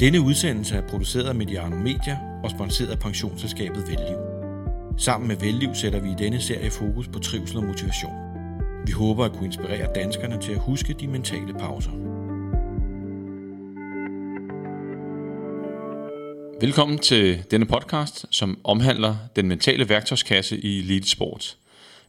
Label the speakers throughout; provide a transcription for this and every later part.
Speaker 1: Denne udsendelse er produceret af Mediano Media og sponsoreret af pensionsselskabet Velliv. Sammen med Velliv sætter vi i denne serie fokus på trivsel og motivation. Vi håber at kunne inspirere danskerne til at huske de mentale pauser.
Speaker 2: Velkommen til denne podcast, som omhandler den mentale værktøjskasse i Elite Sport.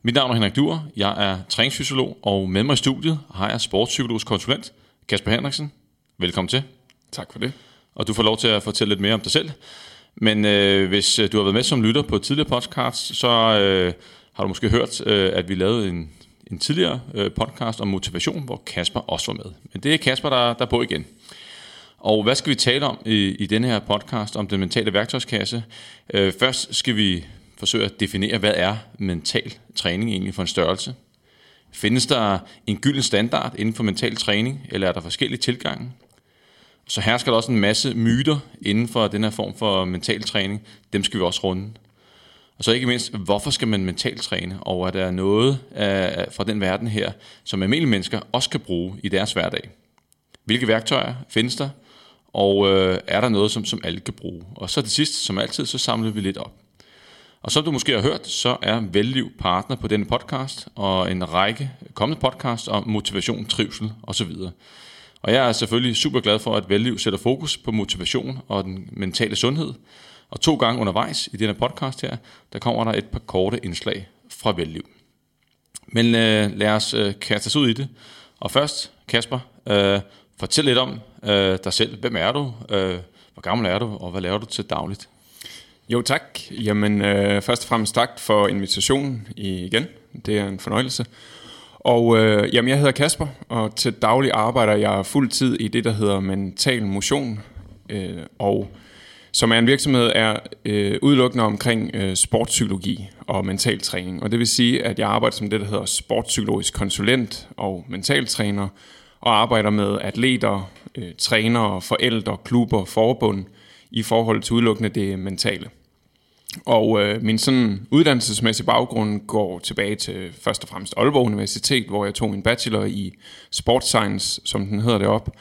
Speaker 2: Mit navn er Henrik Duer, jeg er træningsfysiolog, og med mig i studiet har jeg sportspsykologisk konsulent Kasper Henriksen. Velkommen til.
Speaker 3: Tak for det.
Speaker 2: Og du får lov til at fortælle lidt mere om dig selv. Men øh, hvis øh, du har været med som lytter på tidligere podcast, så øh, har du måske hørt, øh, at vi lavede en, en tidligere øh, podcast om motivation, hvor Kasper også var med. Men det er Kasper, der, der er på igen. Og hvad skal vi tale om i, i denne her podcast om den mentale værktøjskasse? Øh, først skal vi forsøge at definere, hvad er mental træning egentlig for en størrelse? Findes der en gylden standard inden for mental træning, eller er der forskellige tilgange? Så her skal der også en masse myter inden for den her form for mental træning. Dem skal vi også runde. Og så ikke mindst, hvorfor skal man mentalt træne, og er der noget af, fra den verden her, som almindelige mennesker også kan bruge i deres hverdag? Hvilke værktøjer findes der, og øh, er der noget, som, som alle kan bruge? Og så til sidst, som altid, så samler vi lidt op. Og som du måske har hørt, så er Velliv partner på denne podcast, og en række kommende podcasts om motivation, trivsel osv. Og jeg er selvfølgelig super glad for, at Velliv sætter fokus på motivation og den mentale sundhed. Og to gange undervejs i denne podcast her, der kommer der et par korte indslag fra Velliv. Men øh, lad os øh, kaste os ud i det. Og først, Kasper, øh, fortæl lidt om øh, dig selv. Hvem er du? Øh, hvor gammel er du? Og hvad laver du til dagligt?
Speaker 3: Jo tak. Jamen øh, først og fremmest tak for invitationen igen. Det er en fornøjelse. Og øh, jamen, jeg hedder Kasper, og til daglig arbejder jeg fuld tid i det, der hedder Mental Motion. Øh, og som er en virksomhed, er øh, udelukkende omkring øh, sportspsykologi og mental træning. Og det vil sige, at jeg arbejder som det, der hedder sportspsykologisk konsulent og mentaltræner, og arbejder med atleter, øh, trænere, forældre, klubber, forbund i forhold til udelukkende det mentale. Og øh, min sådan uddannelsesmæssige baggrund går tilbage til først og fremmest Aalborg Universitet, hvor jeg tog min bachelor i sports science, som den hedder det op,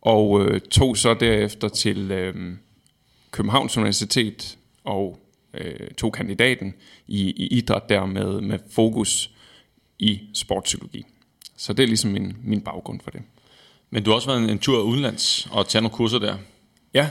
Speaker 3: og øh, tog så derefter til øh, Københavns Universitet og øh, tog kandidaten i, i idræt der med, med fokus i sportspsykologi. Så det er ligesom min, min baggrund for det.
Speaker 2: Men du har også været en, en tur udenlands og taget nogle kurser der.
Speaker 3: Ja,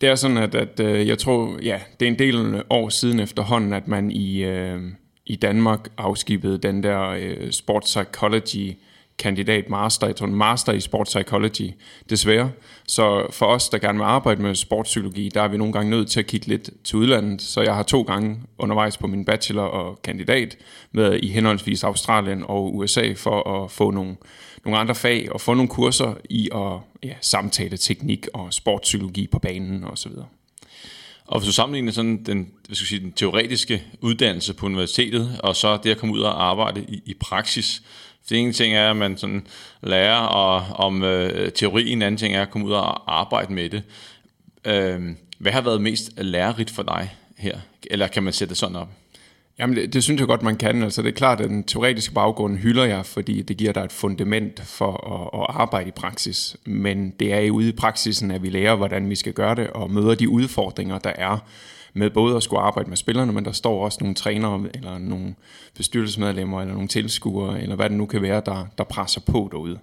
Speaker 3: det er sådan, at, at øh, jeg tror, ja, det er en del år siden efterhånden, at man i, øh, i Danmark afskibede den der øh, sports psychology kandidat master, jeg tror master i sports psychology, desværre. Så for os, der gerne vil arbejde med sportspsykologi, der er vi nogle gange nødt til at kigge lidt til udlandet. Så jeg har to gange undervejs på min bachelor og kandidat med i henholdsvis Australien og USA for at få nogle, nogle andre fag og få nogle kurser i at ja, samtale teknik og sportspsykologi på banen osv.
Speaker 2: Og hvis du sammenligner sådan den, hvad skal jeg sige, den teoretiske uddannelse på universitetet, og så det at komme ud og arbejde i, i praksis, det ene ting er, at man sådan lærer og, om øh, teorien, en anden ting er at komme ud og arbejde med det. Øh, hvad har været mest lærerigt for dig her? Eller kan man sætte det sådan op?
Speaker 3: Jamen, det, det synes jeg godt, man kan. Altså, det er klart, at den teoretiske baggrund hylder jeg, fordi det giver dig et fundament for at, at arbejde i praksis. Men det er jo ude i praksisen, at vi lærer, hvordan vi skal gøre det, og møder de udfordringer, der er med både at skulle arbejde med spillerne, men der står også nogle trænere, eller nogle bestyrelsesmedlemmer, eller nogle tilskuere, eller hvad det nu kan være, der, der presser på derude.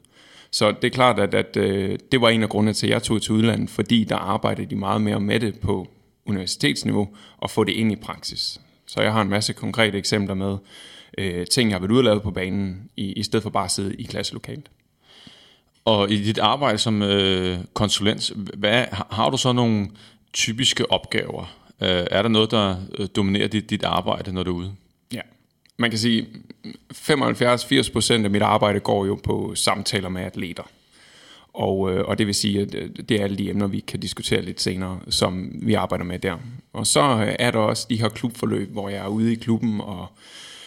Speaker 3: Så det er klart, at, at øh, det var en af grundene til, at jeg tog til udlandet, fordi der arbejdede de meget mere med det på universitetsniveau, og få det ind i praksis. Så jeg har en masse konkrete eksempler med øh, ting, jeg har været på banen, i, i stedet for bare at sidde i klasselokalet.
Speaker 2: Og i dit arbejde som øh, konsulent, hvad, har du så nogle typiske opgaver? Øh, er der noget, der øh, dominerer dit, dit arbejde, når du er ude?
Speaker 3: Ja, man kan sige, 75-80% af mit arbejde går jo på samtaler med atleter. Og, øh, og det vil sige, at øh, det er alle de emner, vi kan diskutere lidt senere, som vi arbejder med der. Og så øh, er der også de her klubforløb, hvor jeg er ude i klubben og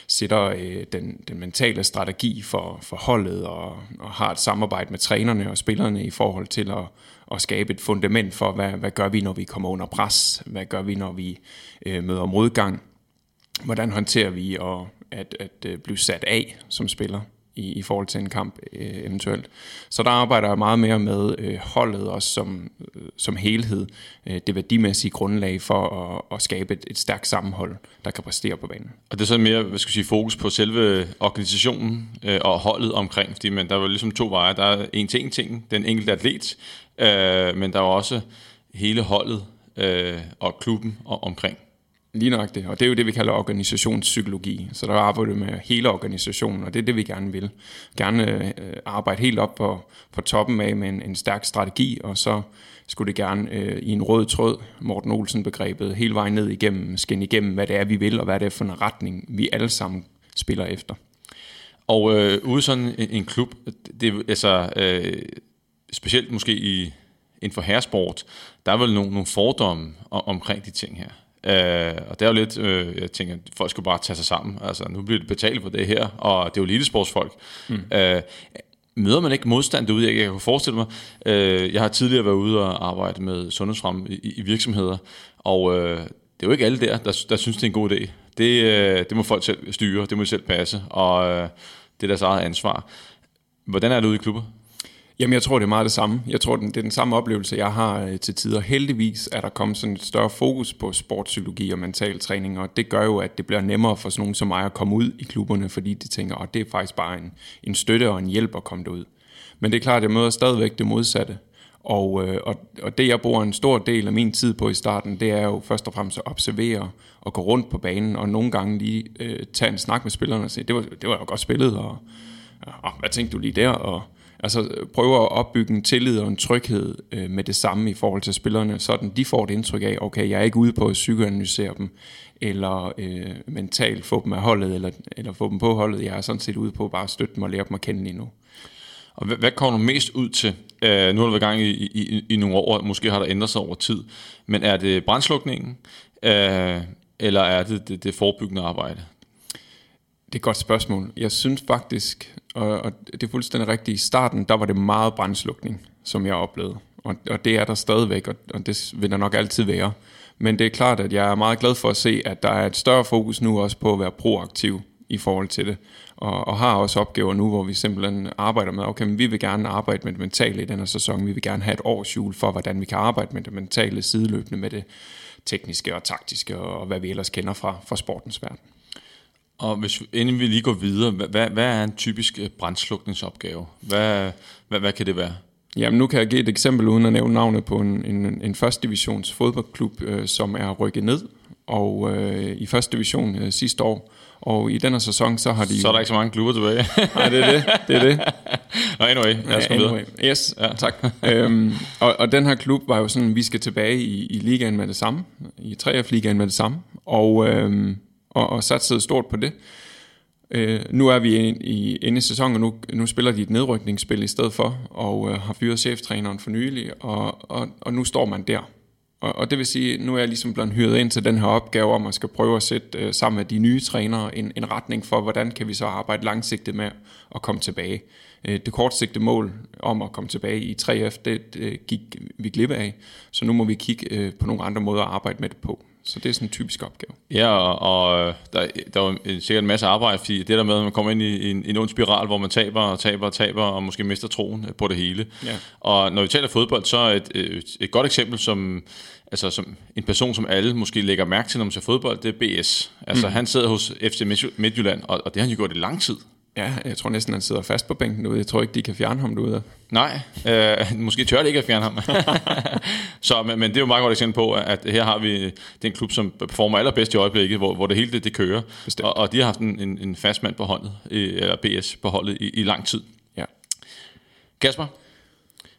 Speaker 3: sætter øh, den, den mentale strategi for, for holdet og, og har et samarbejde med trænerne og spillerne i forhold til at, at skabe et fundament for, hvad, hvad gør vi, når vi kommer under pres? Hvad gør vi, når vi øh, møder modgang? Hvordan håndterer vi at, at, at øh, blive sat af som spiller i, i forhold til en kamp øh, eventuelt. Så der arbejder jeg meget mere med øh, holdet også som, øh, som helhed, øh, det værdimæssige grundlag for at, at skabe et, et stærkt sammenhold, der kan præstere på banen.
Speaker 2: Og det er så mere hvad skal jeg sige, fokus på selve organisationen øh, og holdet omkring, fordi men der er jo ligesom to veje. Der er en ting, ting den enkelte atlet, øh, men der er også hele holdet øh, og klubben og, omkring.
Speaker 3: Lige nok det, og det er jo det, vi kalder organisationspsykologi. Så der arbejder vi med hele organisationen, og det er det, vi gerne vil. Gerne øh, arbejde helt op på, på toppen af med en, en stærk strategi, og så skulle det gerne øh, i en rød tråd, Morten Olsen-begrebet, hele vejen ned igennem, skinne igennem, hvad det er, vi vil, og hvad det er for en retning, vi alle sammen spiller efter.
Speaker 2: Og øh, ude sådan en, en klub, det, altså, øh, specielt måske i inden for herresport, der er vel nogle, nogle fordomme om, omkring de ting her. Øh, og det er jo lidt, øh, jeg tænker, folk skal bare tage sig sammen. Altså, nu bliver det betalt for det her, og det er jo elitesportsfolk. Mm. Øh, møder man ikke modstand derude? Jeg, jeg kan forestille mig, øh, jeg har tidligere været ude og arbejde med sundhedsfrem i, i virksomheder, og øh, det er jo ikke alle der, der, der synes, det er en god idé. Det, øh, det må folk selv styre, det må de selv passe, og øh, det er deres eget ansvar. Hvordan er det ude i klubber?
Speaker 3: Jamen, jeg tror, det er meget det samme. Jeg tror, det er den samme oplevelse, jeg har øh, til tider. Heldigvis er der kommet sådan et større fokus på sportspsykologi og mental træning, og det gør jo, at det bliver nemmere for sådan nogen som mig at komme ud i klubberne, fordi de tænker, at det er faktisk bare en, en støtte og en hjælp at komme derud. Men det er klart, at jeg møder stadigvæk det modsatte. Og, øh, og, og det, jeg bruger en stor del af min tid på i starten, det er jo først og fremmest at observere og gå rundt på banen, og nogle gange lige øh, tage en snak med spillerne og sige, det var, det var jo godt spillet, og, og hvad tænkte du lige der, og Altså prøver at opbygge en tillid og en tryghed øh, med det samme i forhold til spillerne, sådan de får et indtryk af, okay, jeg er ikke ude på at psykoanalysere dem, eller øh, mentalt få dem af holdet, eller, eller få dem på holdet. Jeg er sådan set ude på bare at støtte dem og lære dem at kende lige nu.
Speaker 2: Og hvad, hvad kommer du mest ud til? Uh, nu har du været i gang i, i, i nogle år, måske har der ændret sig over tid, men er det brændslukningen, uh, eller er det det, det forebyggende arbejde?
Speaker 3: Det er et godt spørgsmål. Jeg synes faktisk, og, og det er fuldstændig rigtigt, i starten, der var det meget brændslukning, som jeg oplevede. Og, og det er der stadigvæk, og, og det vil der nok altid være. Men det er klart, at jeg er meget glad for at se, at der er et større fokus nu også på at være proaktiv i forhold til det. Og, og har også opgaver nu, hvor vi simpelthen arbejder med, okay, men vi vil gerne arbejde med det mentale i her sæson. Vi vil gerne have et års jul for, hvordan vi kan arbejde med det mentale sideløbende med det tekniske og taktiske, og hvad vi ellers kender fra, fra sportens verden.
Speaker 2: Og hvis, inden vi lige går videre, hvad, hvad er en typisk øh, brændslukningsopgave? Hvad, hvad, hvad kan det være?
Speaker 3: Jamen nu kan jeg give et eksempel uden at nævne navnet på en, en, en første divisions fodboldklub, øh, som er rykket ned og øh, i første division øh, sidste år. Og i denne sæson, så har de...
Speaker 2: Så er der ikke så mange klubber tilbage.
Speaker 3: Nej, det er det. Det er det.
Speaker 2: Nå, anyway, lad os anyway.
Speaker 3: Yes, ja. tak. øhm, og, og den her klub var jo sådan, vi skal tilbage i, i ligaen med det samme. I 3F-ligaen med det samme. Og, øhm, og, og satsede stort på det. Øh, nu er vi i, inde i sæsonen, og nu, nu spiller de et nedrykningsspil i stedet for, og øh, har fyret cheftræneren for nylig, og, og, og nu står man der. Og, og det vil sige, nu er jeg ligesom blevet hyret ind til den her opgave om at skal prøve at sætte øh, sammen med de nye trænere en, en retning for, hvordan kan vi så arbejde langsigtet med at komme tilbage. Øh, det kortsigtede mål om at komme tilbage i 3F, det, det gik vi glip af, så nu må vi kigge øh, på nogle andre måder at arbejde med det på. Så det er sådan en typisk opgave.
Speaker 2: Ja, og, og der, der er sikkert en masse arbejde, fordi det der med, at man kommer ind i en, en ond spiral, hvor man taber og taber og taber, og måske mister troen på det hele. Ja. Og når vi taler fodbold, så er et, et, et godt eksempel, som, altså som en person, som alle måske lægger mærke til, når man ser fodbold, det er BS. Altså mm. han sidder hos FC Midtjylland, og, og det har han jo gjort i lang tid.
Speaker 3: Ja, jeg tror næsten, han sidder fast på bænken derude. Jeg tror ikke, de kan fjerne ham derude.
Speaker 2: Nej, øh, måske tør det ikke at fjerne ham. så, men, men det er jo meget godt eksempel på, at her har vi den klub, som performer allerbedst i øjeblikket, hvor, hvor det hele det, det kører. Og, og de har haft en, en, en fast mand på holdet, eller BS på holdet i, i lang tid.
Speaker 3: Ja.
Speaker 2: Kasper,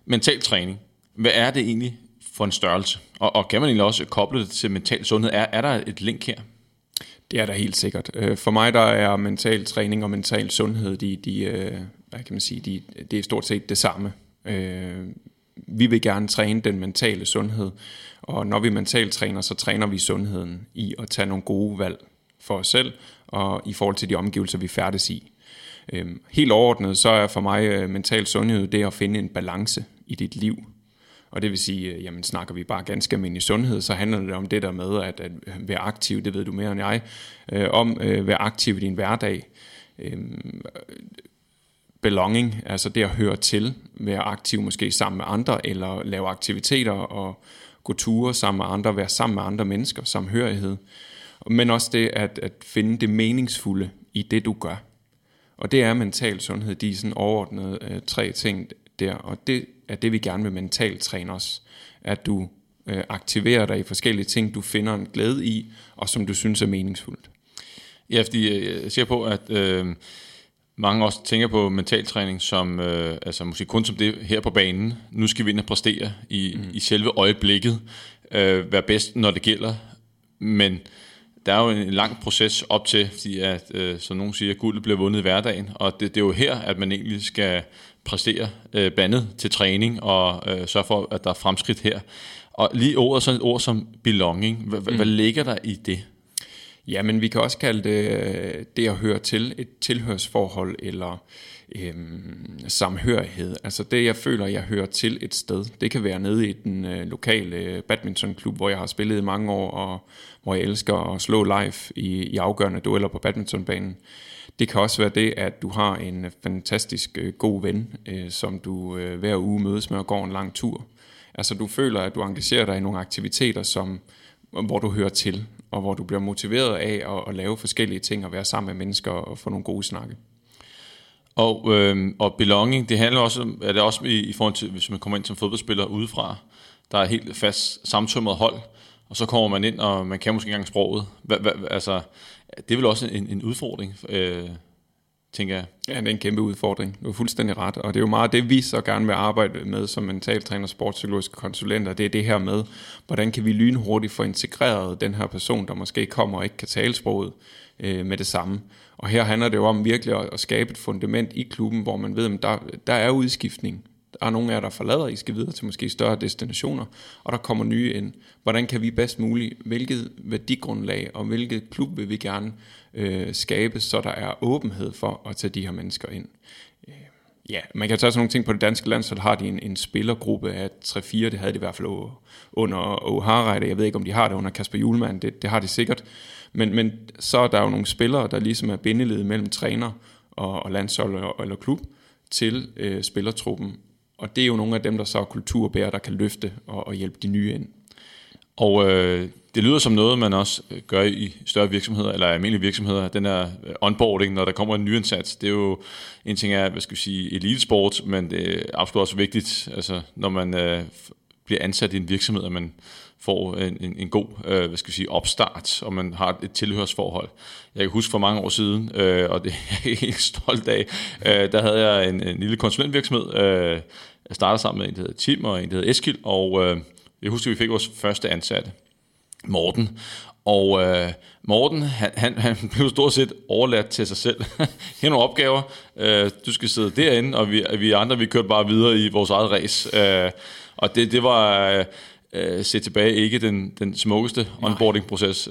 Speaker 2: mental træning. Hvad er det egentlig for en størrelse? Og, og kan man egentlig også koble det til mental sundhed? Er, er der et link her?
Speaker 3: Det er der helt sikkert. Øh, for mig der er mental træning og mental sundhed, de, de, øh, hvad kan man sige, de, det er stort set det samme. Øh, vi vil gerne træne den mentale sundhed, og når vi mentalt træner, så træner vi sundheden i at tage nogle gode valg for os selv, og i forhold til de omgivelser, vi færdes i. Øhm, helt overordnet, så er for mig mental sundhed det at finde en balance i dit liv, og det vil sige, øh, jamen snakker vi bare ganske almindelig sundhed, så handler det om det der med at, at øh, være aktiv, det ved du mere end jeg, øh, om at øh, være aktiv i din hverdag. Øh, belonging, altså det at høre til, være aktiv måske sammen med andre, eller lave aktiviteter og gå ture sammen med andre, være sammen med andre mennesker, samhørighed. Men også det at, at finde det meningsfulde i det, du gør. Og det er mental sundhed, de er sådan overordnede øh, tre ting der, og det er det, vi gerne vil mentalt træne os. At du øh, aktiverer dig i forskellige ting, du finder en glæde i, og som du synes er meningsfuldt.
Speaker 2: Ja, fordi øh, jeg ser på, at øh, mange også tænker på mentaltræning som, øh, altså måske kun som det her på banen. Nu skal vi ind og præstere i, mm. i selve øjeblikket, øh, være bedst, når det gælder. Men der er jo en lang proces op til, fordi at, øh, som nogen siger, guldet bliver vundet i hverdagen, og det, det er jo her, at man egentlig skal præstere øh, bandet til træning og øh, sørge for, at der er fremskridt her. Og lige ordet, sådan et ord som belonging, hvad, mm. hvad ligger der i det?
Speaker 3: Ja, men vi kan også kalde det det at høre til, et tilhørsforhold eller øhm, samhørighed. Altså det, jeg føler, jeg hører til et sted. Det kan være nede i den øh, lokale badmintonklub, hvor jeg har spillet i mange år, og hvor jeg elsker at slå live i, i afgørende dueller på badmintonbanen. Det kan også være det, at du har en øh, fantastisk øh, god ven, øh, som du hver uge mødes med og går en lang tur. Altså du føler, at du engagerer dig i nogle aktiviteter, som, hvor du hører til, og hvor du bliver motiveret af at, at lave forskellige ting og være sammen med mennesker og få nogle gode snakke.
Speaker 2: Og, øh, og belonging, det handler også om, er det også i, i forhold til, hvis man kommer ind som fodboldspiller udefra, der er helt fast samtømret hold, og så kommer man ind, og man kan måske ikke engang sproget. Hva, hva, altså, det er vel også en, en udfordring, øh, tænker jeg.
Speaker 3: Ja, det er en kæmpe udfordring. Du er fuldstændig ret. Og det er jo meget det, vi så gerne vil arbejde med som mentaltræner, sportspsykologiske konsulenter. Det er det her med, hvordan kan vi lynhurtigt få integreret den her person, der måske kommer og ikke kan tale sproget øh, med det samme. Og her handler det jo om virkelig at, at skabe et fundament i klubben, hvor man ved, at der, der er udskiftning. Der er nogle af jer, der forlader, I skal videre til måske større destinationer, og der kommer nye ind. Hvordan kan vi bedst muligt, hvilket værdigrundlag og hvilket klub vil vi gerne øh, skabe, så der er åbenhed for at tage de her mennesker ind. Øh, ja, man kan tage sådan nogle ting på det danske land, så har de en, en spillergruppe af 3-4, det havde de i hvert fald under O'Harreide, jeg ved ikke om de har det under Kasper Julemand, det, det har de sikkert, men, men så er der jo nogle spillere, der ligesom er bindeledet mellem træner og, og landshold eller, eller klub til øh, spillertruppen, og det er jo nogle af dem, der så er kulturbærer, der kan løfte og, og hjælpe de nye ind.
Speaker 2: Og øh, det lyder som noget, man også øh, gør i større virksomheder, eller almindelige virksomheder, den her øh, onboarding, når der kommer en ny indsats. Det er jo en ting af, hvad skal vi sige, elitesport, men det er absolut også vigtigt, altså når man øh, bliver ansat i en virksomhed, at man får en, en, en god øh, hvad skal vi sige, opstart, og man har et tilhørsforhold. Jeg kan huske for mange år siden, øh, og det er jeg helt stolt af, øh, der havde jeg en, en lille konsulentvirksomhed. Øh, jeg startede sammen med en, der hedder Tim, og en, der hedder Eskil, og øh, jeg husker, at vi fik vores første ansatte. Morten. Og øh, Morten, han, han, han blev stort set overladt til sig selv. Her nogle opgaver. Øh, du skal sidde derinde, og vi, vi andre, vi kørte bare videre i vores eget race. Øh, og det, det var... Øh, se tilbage ikke den, den smukkeste onboarding-proces.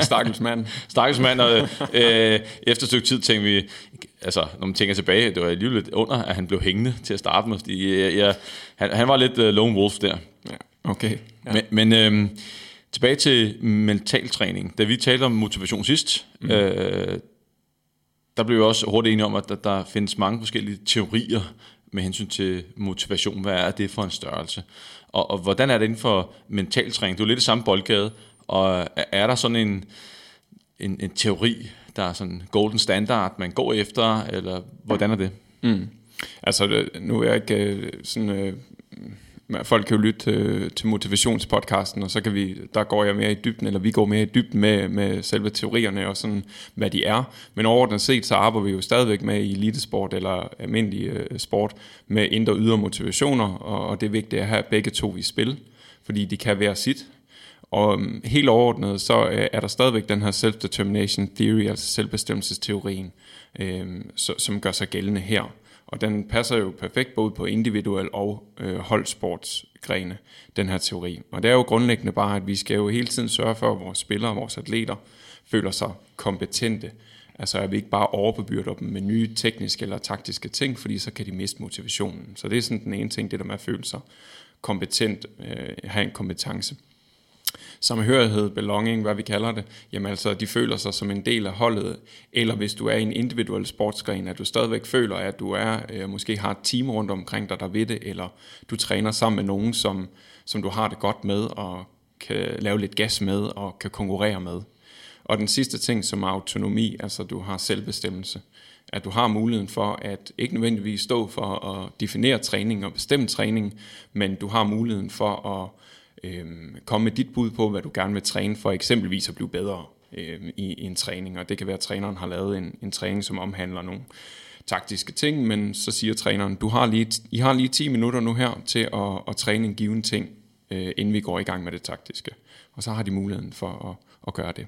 Speaker 3: Stakkels mand.
Speaker 2: Stakkels mand, og øh, efter et stykke tid tænkte vi, altså når man tænker tilbage, det var alligevel lidt under, at han blev hængende til at starte med, fordi jeg, jeg, han, han var lidt uh, lone wolf der.
Speaker 3: Ja, okay.
Speaker 2: Ja. Men, men øh, tilbage til mentaltræning. Da vi talte om motivation sidst, mm. øh, der blev vi også hurtigt enige om, at der, der findes mange forskellige teorier med hensyn til motivation. Hvad er det for en størrelse? Og, og hvordan er det inden for mentaltræning? Det er jo lidt det samme boldgade. Og er der sådan en, en, en teori, der er sådan golden standard, man går efter, eller hvordan er det?
Speaker 3: Mm. Altså, nu er jeg ikke øh, sådan øh, folk kan jo lytte til, øh, til motivationspodcasten, og så kan vi, der går jeg mere i dybden, eller vi går mere i dybden med, med selve teorierne og sådan, hvad de er. Men overordnet set, så arbejder vi jo stadigvæk med i elitesport eller almindelig øh, sport med indre ydre motivationer, og, og det er vigtigt at have begge to i spil, fordi de kan være sit. Og um, helt overordnet, så øh, er der stadigvæk den her self-determination theory, altså selvbestemmelsesteorien, øh, så, som gør sig gældende her. Og den passer jo perfekt både på individuel og øh, holdsportsgrene, den her teori. Og det er jo grundlæggende bare, at vi skal jo hele tiden sørge for, at vores spillere og vores atleter føler sig kompetente. Altså at vi ikke bare overbebyrder dem med nye tekniske eller taktiske ting, fordi så kan de miste motivationen. Så det er sådan den ene ting, det der med at føle sig kompetent, øh, have en kompetence samhørighed, belonging, hvad vi kalder det, jamen altså, de føler sig som en del af holdet, eller hvis du er i en individuel sportsgren, at du stadigvæk føler, at du er, øh, måske har et team rundt omkring dig, der ved det, eller du træner sammen med nogen, som, som du har det godt med, og kan lave lidt gas med, og kan konkurrere med. Og den sidste ting, som er autonomi, altså du har selvbestemmelse. At du har muligheden for at ikke nødvendigvis stå for at definere træning og bestemme træning, men du har muligheden for at øh, komme med dit bud på, hvad du gerne vil træne for, eksempelvis at blive bedre øh, i, i en træning. Og det kan være, at træneren har lavet en, en træning, som omhandler nogle taktiske ting, men så siger træneren, du har lige, I har lige 10 minutter nu her til at, at træne en given ting, øh, inden vi går i gang med det taktiske. Og så har de muligheden for at, at gøre det.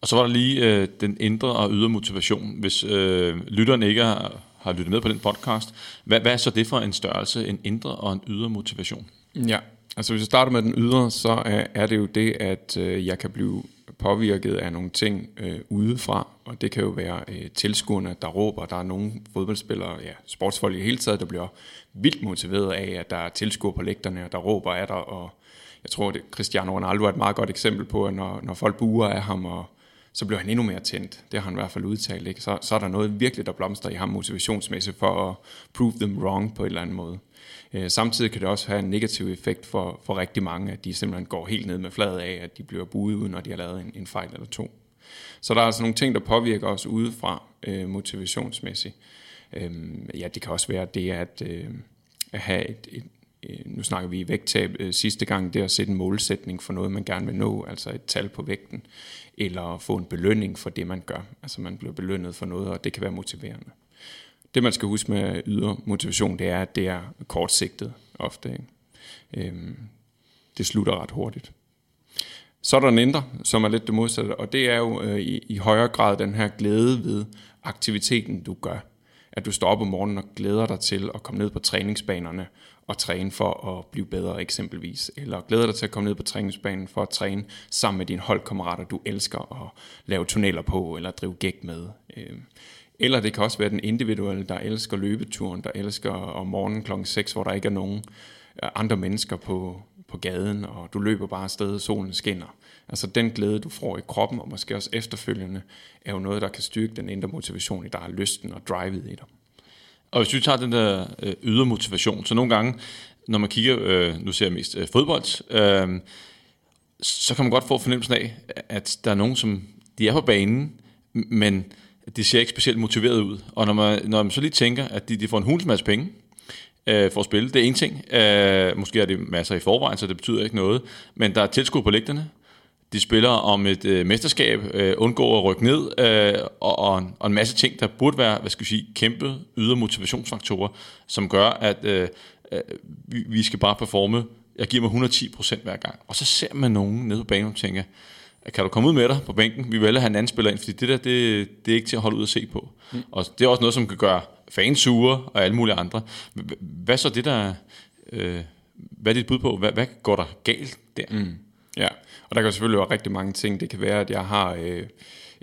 Speaker 2: Og så var der lige øh, den indre og ydre motivation. Hvis øh, lytteren ikke har, har lyttet med på den podcast, hvad, hvad er så det for en størrelse, en indre og en ydre motivation?
Speaker 3: Ja, altså hvis jeg starter med den ydre, så er, er det jo det, at øh, jeg kan blive påvirket af nogle ting øh, udefra, og det kan jo være øh, tilskuerne, der råber. Der er nogle fodboldspillere, ja, sportsfolk i hele taget, der bliver vildt motiveret af, at der er tilskuere på lægterne, og der råber af dig, og jeg tror, at Cristiano Ronaldo er et meget godt eksempel på, at når, når folk buer af ham, og så bliver han endnu mere tændt. Det har han i hvert fald udtalt. Ikke? Så, så er der noget virkelig, der blomster i ham motivationsmæssigt for at prove them wrong på en eller anden måde. Øh, samtidig kan det også have en negativ effekt for, for rigtig mange, at de simpelthen går helt ned med fladet af, at de bliver buet ud, når de har lavet en, en fejl eller to. Så der er altså nogle ting, der påvirker os udefra øh, motivationsmæssigt. Øh, ja, det kan også være det at, øh, at have et, et, øh, nu snakker vi i vægttab øh, sidste gang, det er at sætte en målsætning for noget, man gerne vil nå, altså et tal på vægten, eller få en belønning for det, man gør. Altså man bliver belønnet for noget, og det kan være motiverende. Det man skal huske med ydre motivation, det er, at det er kortsigtet ofte. Ikke? Øhm, det slutter ret hurtigt. Så er der en indre, som er lidt det modsatte, og det er jo øh, i, i højere grad den her glæde ved aktiviteten, du gør. At du står op om morgenen og glæder dig til at komme ned på træningsbanerne og træne for at blive bedre eksempelvis. Eller glæder dig til at komme ned på træningsbanen for at træne sammen med dine holdkammerater, du elsker at lave tunneller på eller drive gæk med. Øhm, eller det kan også være den individuelle, der elsker løbeturen, der elsker om morgenen klokken 6, hvor der ikke er nogen øh, andre mennesker på, på gaden, og du løber bare afsted, solen skinner. Altså den glæde, du får i kroppen, og måske også efterfølgende, er jo noget, der kan styrke den indre motivation i dig, lysten og drivet i dig.
Speaker 2: Og hvis vi tager den der øh, ydre motivation, så nogle gange, når man kigger, øh, nu ser jeg mest øh, fodbold, øh, så kan man godt få fornemmelsen af, at der er nogen, som de er på banen, men det ser ikke specielt motiveret ud. Og når man, når man så lige tænker, at de, de får en hulens masse penge øh, for at spille, det er en ting. Øh, måske er det masser i forvejen, så det betyder ikke noget. Men der er tilskud på lægterne. De spiller om et øh, mesterskab, øh, undgår at rykke ned, øh, og, og, en, og en masse ting, der burde være, hvad skal vi sige, kæmpe ydre motivationsfaktorer, som gør, at øh, øh, vi, vi skal bare performe. Jeg giver mig 110% hver gang. Og så ser man nogen nede på banen og tænker, kan du komme ud med dig på bænken? Vi vil have en anden spiller ind, fordi det der, det, det er ikke til at holde ud og se på. Mm. Og det er også noget, som kan gøre fans sure og alle mulige andre. Hvad så det der, øh, hvad er dit bud på? Hvad, hvad går der galt der? Mm.
Speaker 3: Ja, og der kan selvfølgelig være rigtig mange ting. Det kan være, at jeg har øh,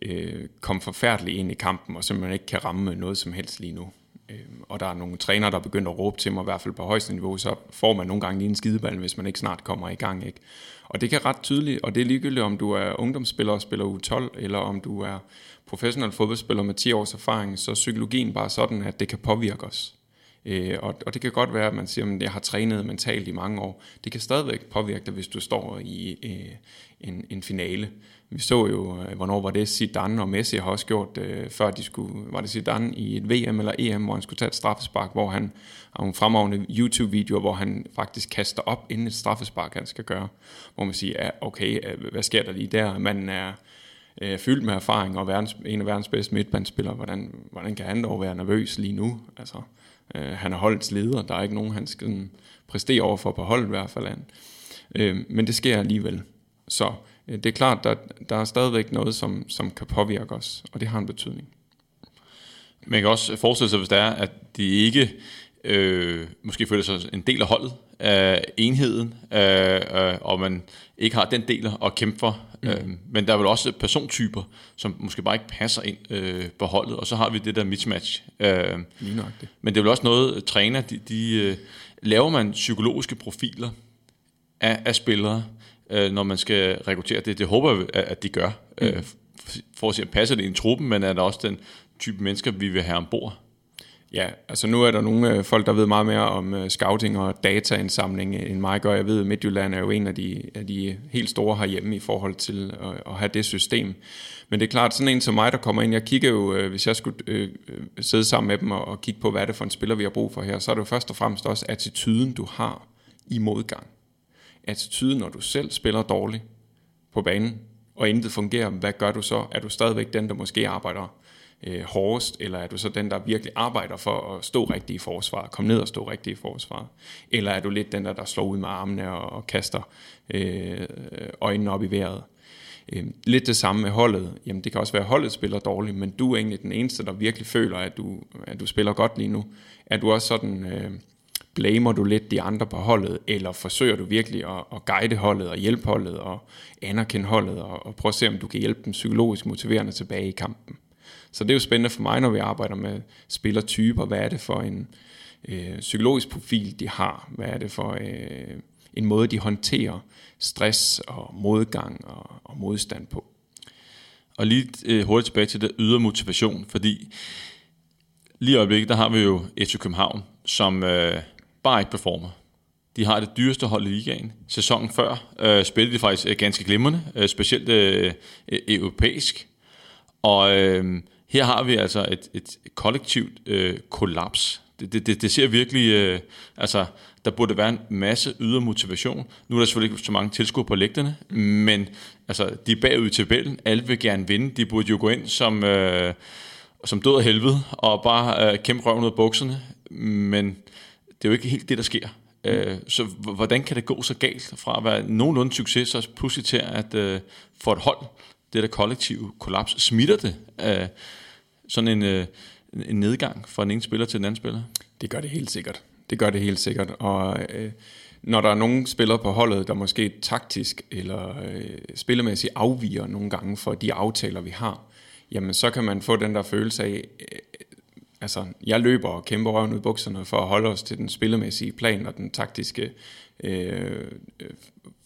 Speaker 3: øh, kommet forfærdeligt ind i kampen, og simpelthen ikke kan ramme noget som helst lige nu. Øh, og der er nogle trænere, der begynder at råbe til mig, i hvert fald på højeste niveau, så får man nogle gange lige en skideball, hvis man ikke snart kommer i gang. Ikke? Og det kan ret tydeligt, og det er ligegyldigt, om du er ungdomsspiller og spiller U12, eller om du er professionel fodboldspiller med 10 års erfaring, så er psykologien bare sådan, at det kan påvirke os. Øh, og, og det kan godt være, at man siger, at jeg har trænet mentalt i mange år. Det kan stadigvæk påvirke dig, hvis du står i øh, en, en finale. Vi så jo, øh, hvornår var det, Zidane og Messi har også gjort, øh, før de skulle, var det Zidane i et VM eller EM, hvor han skulle tage et straffespark, hvor han har nogle fremragende YouTube-videoer, hvor han faktisk kaster op, inden et straffespark han skal gøre. Hvor man siger, ja, okay, øh, hvad sker der lige der? Man er øh, fyldt med erfaring og verdens, en af verdens bedste midtbandspillere. Hvordan, hvordan kan han dog være nervøs lige nu? Altså, øh, han er holdets leder. Der er ikke nogen, han skal præstere overfor på holdet i hvert fald. Øh, men det sker alligevel. Så Øh, det er klart, der, der er stadigvæk noget, som, som kan påvirke os, og det har en betydning.
Speaker 2: Man kan også forestille sig, hvis det er, at de ikke øh, måske føler sig en del af holdet, af enheden, øh, øh, og man ikke har den del at kæmpe for. Mm. Øh, men der er vel også persontyper, som måske bare ikke passer ind øh, på holdet, og så har vi det der mismatch. Øh, men det er vel også noget, træner, de, de øh, laver man psykologiske profiler af, af spillere, øh, når man skal rekruttere det. Det håber jeg, at de gør, mm. øh, for at se, at passer det i en truppen, men er der også den type mennesker, vi vil have ombord?
Speaker 3: Ja, altså nu er der nogle øh, folk, der ved meget mere om øh, scouting og dataindsamling end mig gør. Jeg ved, at Midtjylland er jo en af de, af de helt store herhjemme i forhold til at, at have det system. Men det er klart, sådan en som mig, der kommer ind, jeg kigger jo, øh, hvis jeg skulle øh, sidde sammen med dem og, og kigge på, hvad det er for en spiller, vi har brug for her, så er det jo først og fremmest også attituden, du har i modgang attitude, når du selv spiller dårligt på banen, og intet fungerer, hvad gør du så? Er du stadigvæk den, der måske arbejder øh, hårdest, eller er du så den, der virkelig arbejder for at stå rigtigt i forsvar, komme ned og stå rigtigt i forsvar? Eller er du lidt den, der, der slår ud med armene og, og kaster øh, øjnene op i vejret? Øh, lidt det samme med holdet. Jamen det kan også være, at holdet spiller dårligt, men du er egentlig den eneste, der virkelig føler, at du, at du spiller godt lige nu. Er du også sådan... Øh, blamer du lidt de andre på holdet, eller forsøger du virkelig at, at guide holdet og hjælpe holdet og anerkende holdet og, og prøve at se, om du kan hjælpe dem psykologisk motiverende tilbage i kampen. Så det er jo spændende for mig, når vi arbejder med spillertyper. Hvad er det for en øh, psykologisk profil, de har? Hvad er det for øh, en måde, de håndterer stress og modgang og, og modstand på?
Speaker 2: Og lige øh, hurtigt tilbage til det ydre motivation, fordi lige i øjeblikket, der har vi jo FC København, som øh, bare ikke performer. De har det dyreste hold i ligaen. Sæsonen før øh, spillede de faktisk øh, ganske glimrende, øh, specielt øh, e- europæisk. Og øh, her har vi altså et, et kollektivt øh, kollaps. Det, det, det, det ser virkelig, øh, altså der burde være en masse ydre motivation. Nu er der selvfølgelig ikke så mange tilskuere på lægterne, men altså, de er bagud i tabellen. Alle vil gerne vinde. De burde jo gå ind som, øh, som død af helvede og bare øh, kæmpe røven ud af bukserne. Men det er jo ikke helt det, der sker. Øh, så hvordan kan det gå så galt fra at være nogenlunde succes, så pludselig til at øh, få et hold, det der kollektive kollaps, smitter det øh, sådan en, øh, en nedgang fra den ene spiller til den anden spiller?
Speaker 3: Det gør det helt sikkert. Det gør det helt sikkert. Og øh, når der er nogle spillere på holdet, der måske taktisk eller øh, spillemæssigt afviger nogle gange for de aftaler, vi har, jamen så kan man få den der følelse af, altså jeg løber og kæmper røven ud i bukserne for at holde os til den spillemæssige plan og den taktiske øh, øh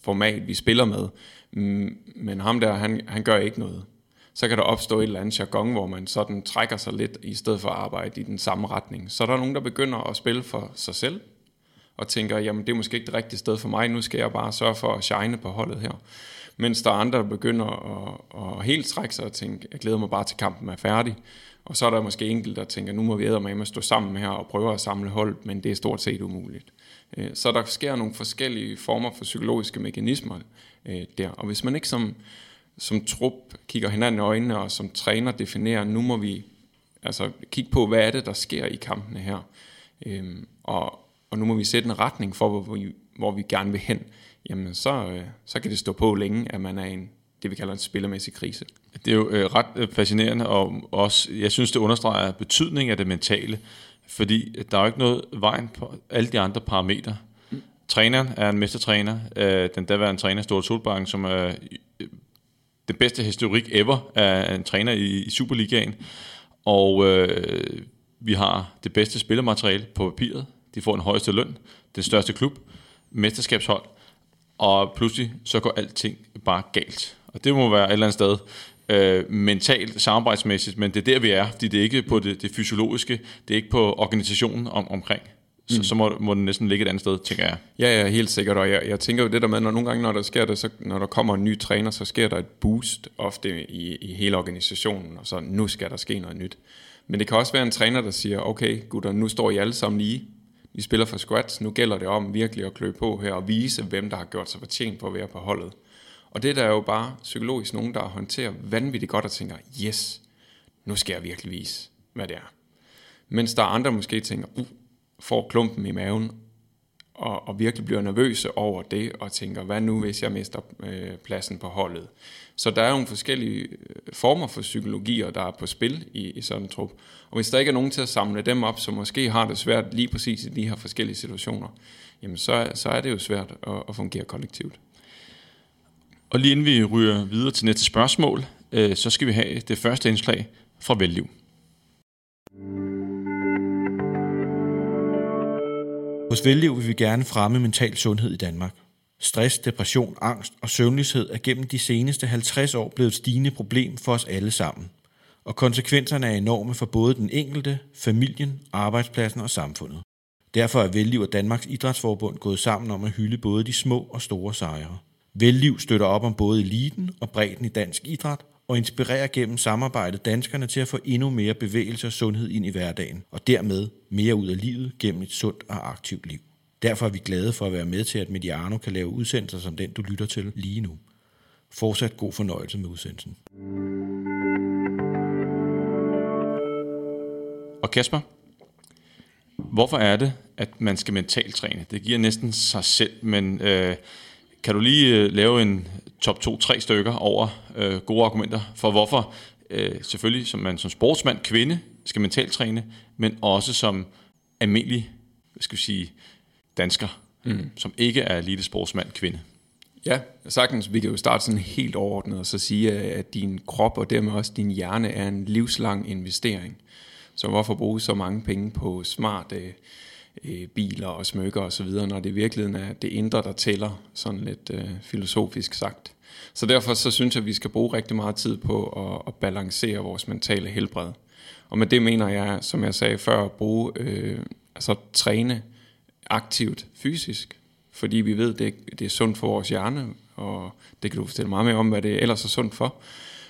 Speaker 3: format, vi spiller med. Mm, men ham der, han, han gør ikke noget. Så kan der opstå et eller andet jargon, hvor man sådan trækker sig lidt, i stedet for at arbejde i den samme retning. Så er der nogen, der begynder at spille for sig selv, og tænker, jamen det er måske ikke det rigtige sted for mig, nu skal jeg bare sørge for at shine på holdet her. Mens der er andre, der begynder at, at helt trække sig og tænke, jeg glæder mig bare til kampen er færdig. Og så er der måske enkelte, der tænker, nu må vi med at stå sammen her og prøve at samle hold, men det er stort set umuligt. Øh, så der sker nogle forskellige former for psykologiske mekanismer øh, der. Og hvis man ikke som, som trup kigger hinanden i øjnene og som træner definerer, nu må vi altså kigge på, hvad er det, der sker i kampene her. Øhm, og, og nu må vi sætte en retning for, hvor vi, hvor vi gerne vil hen. Jamen, så, øh, så kan det stå på længe, at man er i en, det, vi kalder en spillermæssig krise.
Speaker 2: Det er jo øh, ret øh, fascinerende, og også, jeg synes, det understreger betydningen af det mentale. Fordi øh, der er jo ikke noget vejen på alle de andre parametre. Mm. Træneren er en mestertræner. Øh, den daværende træner, Stort Solbank, som er øh, den bedste historik ever af en træner i, i Superligaen. Og øh, vi har det bedste spillermateriale på papiret. De får en højeste løn, den største klub, mesterskabshold. Og pludselig så går alting bare galt. Og det må være et eller andet sted øh, mentalt, samarbejdsmæssigt, men det er der, vi er, fordi det er ikke på det, det fysiologiske, det er ikke på organisationen om, omkring. Så, mm. så må, må den næsten ligge et andet sted, tænker jeg.
Speaker 3: Ja, ja, helt sikkert, og jeg, jeg tænker jo det der med, når nogle gange, når der sker det, så, når der kommer en ny træner, så sker der et boost ofte i, i hele organisationen, og så nu skal der ske noget nyt. Men det kan også være en træner, der siger, okay gutter, nu står I alle sammen lige, vi spiller for squats, nu gælder det om virkelig at klø på her og vise, hvem der har gjort sig fortjent på at være på holdet. Og det der er jo bare psykologisk nogen, der håndterer vanvittigt godt og tænker, yes, nu skal jeg virkelig vise, hvad det er. Mens der er andre måske tænker, uh, får klumpen i maven, og, og virkelig bliver nervøse over det, og tænker, hvad nu hvis jeg mister øh, pladsen på holdet? Så der er jo nogle forskellige øh, former for psykologier, der er på spil i, i sådan en trup. Og hvis der ikke er nogen til at samle dem op, som måske har det svært lige præcis i de her forskellige situationer, jamen så, så er det jo svært at, at fungere kollektivt.
Speaker 2: Og lige inden vi ryger videre til næste spørgsmål, øh, så skal vi have det første indslag fra Velliv.
Speaker 1: Hos Velliv vil vi gerne fremme mental sundhed i Danmark. Stress, depression, angst og søvnløshed er gennem de seneste 50 år blevet et stigende problem for os alle sammen. Og konsekvenserne er enorme for både den enkelte, familien, arbejdspladsen og samfundet. Derfor er Velliv og Danmarks Idrætsforbund gået sammen om at hylde både de små og store sejre. Velliv støtter op om både eliten og bredden i dansk idræt og inspirerer gennem samarbejdet danskerne til at få endnu mere bevægelse og sundhed ind i hverdagen, og dermed mere ud af livet gennem et sundt og aktivt liv. Derfor er vi glade for at være med til, at Mediano kan lave udsendelser som den, du lytter til lige nu. Fortsat god fornøjelse med udsendelsen.
Speaker 2: Og Kasper, hvorfor er det, at man skal mentalt træne? Det giver næsten sig selv, men øh, kan du lige øh, lave en top 2-3 stykker over øh, gode argumenter for, hvorfor øh, selvfølgelig som man som sportsmand, kvinde, skal mentalt træne, men også som almindelig, hvad skal vi sige, dansker, mm. som ikke er elite sportsmand, kvinde?
Speaker 3: Ja, sagtens. Vi kan jo starte sådan helt overordnet og så sige, at din krop og dermed også din hjerne er en livslang investering. Så hvorfor bruge så mange penge på smarte øh, Øh, biler og smykker osv., når det i virkeligheden er det indre, der tæller, sådan lidt øh, filosofisk sagt. Så derfor så synes jeg, at vi skal bruge rigtig meget tid på at, at balancere vores mentale helbred. Og med det mener jeg, som jeg sagde før, at bruge, øh, altså træne aktivt fysisk, fordi vi ved, det, det er sundt for vores hjerne, og det kan du fortælle meget mere om, hvad det ellers er sundt for.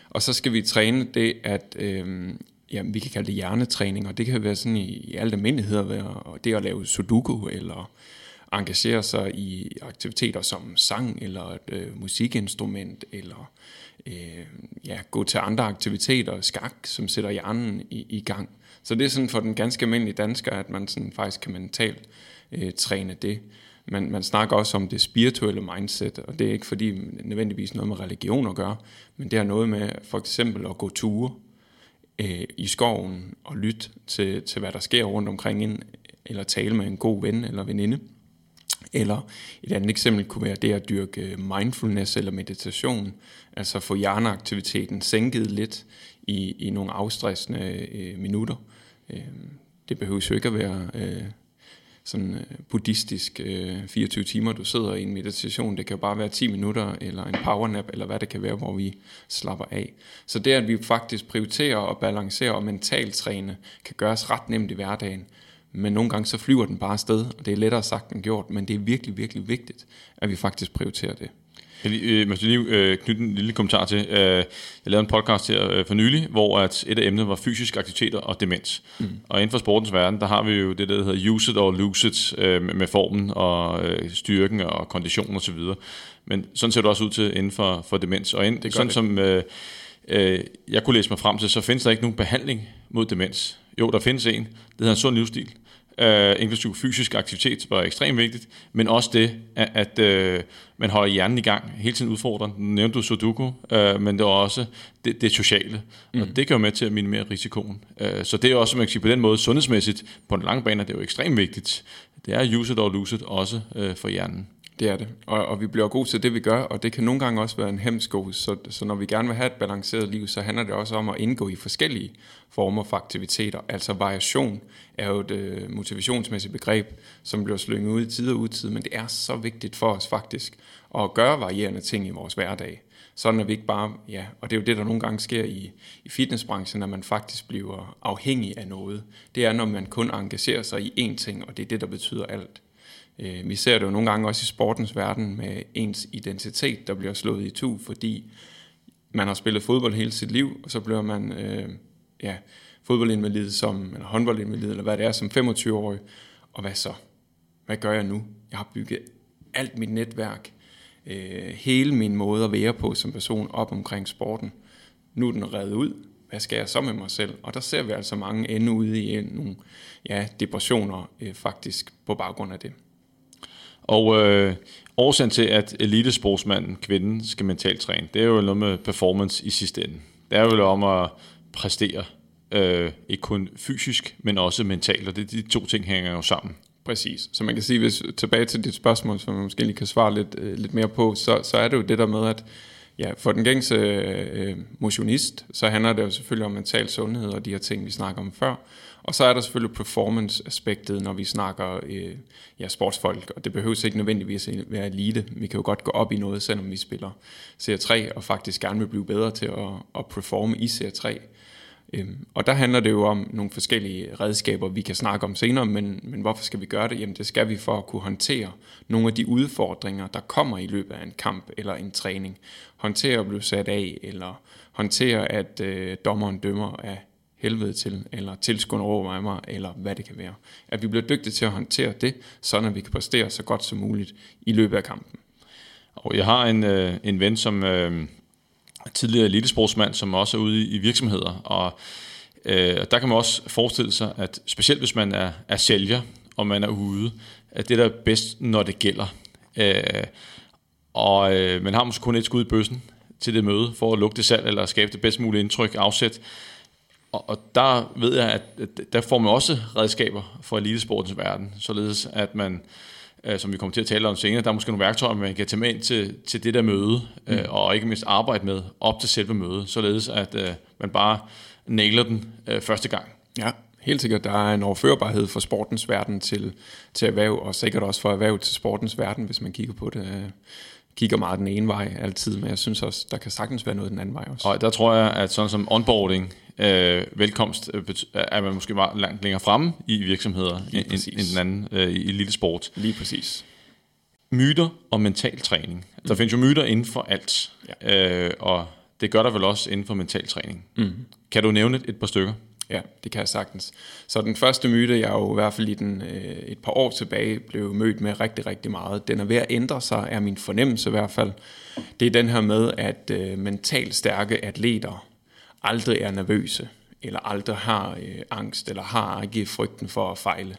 Speaker 3: Og så skal vi træne det, at øh, jamen, vi kan kalde det hjernetræning, og det kan være sådan i, i alt almindelighed, være det at lave sudoku, eller engagere sig i aktiviteter som sang, eller et øh, musikinstrument, eller øh, ja, gå til andre aktiviteter, skak, som sætter hjernen i, i gang. Så det er sådan for den ganske almindelige dansker, at man sådan faktisk kan mentalt øh, træne det. Man, man snakker også om det spirituelle mindset, og det er ikke fordi nødvendigvis noget med religion at gøre, men det har noget med for eksempel at gå ture øh, i skoven og lytte til, til, hvad der sker rundt omkring en, eller tale med en god ven eller veninde. Eller et andet eksempel kunne være det at dyrke øh, mindfulness eller meditation, altså få hjerneaktiviteten sænket lidt i, i nogle afstressende øh, minutter. Øh, det behøver jo ikke at være øh, sådan øh, buddhistisk øh, 24 timer, du sidder i en meditation. Det kan bare være 10 minutter, eller en powernap, eller hvad det kan være, hvor vi slapper af. Så det, at vi faktisk prioriterer og balancerer og mentalt træne, kan gøres ret nemt i hverdagen. Men nogle gange så flyver den bare afsted, og det er lettere sagt end gjort, men det er virkelig, virkelig vigtigt, at vi faktisk prioriterer det.
Speaker 2: Jeg lige, øh, lige øh, knytte en lille kommentar til. Øh, jeg lavede en podcast her øh, for nylig, hvor at et af emnerne var fysiske aktiviteter og demens. Mm. Og inden for sportens verden, der har vi jo det, der hedder use it or lose it, øh, med formen og øh, styrken og kondition osv. Men sådan ser det også ud til inden for, for demens. Og ind, det sådan det. som øh, øh, jeg kunne læse mig frem til, så findes der ikke nogen behandling mod demens. Jo, der findes en. Det hedder en sund livsstil øh, inklusiv fysisk aktivitet, var ekstremt vigtigt, men også det, at, at øh, man holder hjernen i gang, hele tiden udfordrer. Nu nævnte du Sudoku, øh, men det er også det, det sociale, mm. og det kan jo med til at minimere risikoen. Øh, så det er også, man kan sige, på den måde sundhedsmæssigt, på en lang bane, det er jo ekstremt vigtigt. Det er use it or lose it, også øh, for hjernen.
Speaker 3: Det er det, og, og vi bliver gode til det, vi gør, og det kan nogle gange også være en hemsko, så, så når vi gerne vil have et balanceret liv, så handler det også om at indgå i forskellige former for aktiviteter. Altså variation er jo et øh, motivationsmæssigt begreb, som bliver slynget ud i tid og udtid, men det er så vigtigt for os faktisk at gøre varierende ting i vores hverdag. Sådan er vi ikke bare, ja, og det er jo det, der nogle gange sker i, i fitnessbranchen, når man faktisk bliver afhængig af noget. Det er, når man kun engagerer sig i én ting, og det er det, der betyder alt. Øh, vi ser det jo nogle gange også i sportens verden med ens identitet, der bliver slået i tu, fordi man har spillet fodbold hele sit liv, og så bliver man øh, ja, fodboldinvalid som, eller håndboldinvalid, eller hvad det er, som 25-årig. Og hvad så? Hvad gør jeg nu? Jeg har bygget alt mit netværk, øh, hele min måde at være på som person op omkring sporten. Nu er den reddet ud. Hvad skal jeg så med mig selv? Og der ser vi altså mange ende ude i nogle ja, depressioner øh, faktisk på baggrund af det.
Speaker 2: Og øh, årsagen til, at elitesportsmanden, kvinden, skal mentalt træne, det er jo noget med performance i sidste ende. Det er jo om at præstere, øh, ikke kun fysisk, men også mentalt, og det, de to ting hænger jo sammen.
Speaker 3: Præcis. Så man kan sige, hvis tilbage til dit spørgsmål, som man måske lige kan svare lidt, øh, lidt mere på, så, så er det jo det der med, at Ja, for den gængse øh, motionist, så handler det jo selvfølgelig om mental sundhed og de her ting, vi snakker om før. Og så er der selvfølgelig performance-aspektet, når vi snakker øh, ja, sportsfolk, og det behøver ikke nødvendigvis at være elite. Vi kan jo godt gå op i noget, selvom vi spiller CR3, og faktisk gerne vil blive bedre til at, at performe i CR3. Øhm, og der handler det jo om nogle forskellige redskaber, vi kan snakke om senere, men, men hvorfor skal vi gøre det? Jamen det skal vi for at kunne håndtere nogle af de udfordringer, der kommer i løbet af en kamp eller en træning. Håndtere at blive sat af, eller håndtere, at øh, dommeren dømmer af helvede til, eller tilskuerne over mig, eller hvad det kan være. At vi bliver dygtige til at håndtere det, sådan at vi kan præstere så godt som muligt i løbet af kampen.
Speaker 2: Og jeg har en, øh, en ven, som øh, tidligere elitesportsmand, som også er ude i, i virksomheder, og øh, der kan man også forestille sig, at specielt hvis man er, er sælger, og man er ude, at det der er bedst, når det gælder. Øh, og øh, man har måske kun et skud i bøssen til det møde, for at lukke det salg, eller skabe det bedst mulige indtryk, afsæt. Og, og der ved jeg, at der får man også redskaber for elitesportens verden, således at man, øh, som vi kommer til at tale om senere, der er måske nogle værktøjer, man kan tage med ind til, til det der møde, øh, mm. og ikke mindst arbejde med op til selve mødet, således at øh, man bare nailer den øh, første gang.
Speaker 3: Ja, helt sikkert. Der er en overførbarhed for sportens verden til, til erhverv, og sikkert også for erhverv til sportens verden, hvis man kigger på det. Kigger meget den ene vej altid, men jeg synes også, der kan sagtens være noget den anden vej også.
Speaker 2: Og der tror jeg, at sådan som onboarding, øh, velkomst, øh, er man måske meget langt længere fremme i virksomheder end, end den anden øh, i lille sport.
Speaker 3: Lige præcis.
Speaker 2: Myter og mental træning. Mm. Der findes jo myter inden for alt, ja. øh, og det gør der vel også inden for mental træning. Mm. Kan du nævne et, et par stykker?
Speaker 3: Ja, det kan jeg sagtens. Så den første myte, jeg jo i hvert fald i den, øh, et par år tilbage blev mødt med rigtig, rigtig meget, den er ved at ændre sig, er min fornemmelse i hvert fald. Det er den her med, at øh, mentalt stærke atleter aldrig er nervøse, eller aldrig har øh, angst, eller har ikke frygten for at fejle.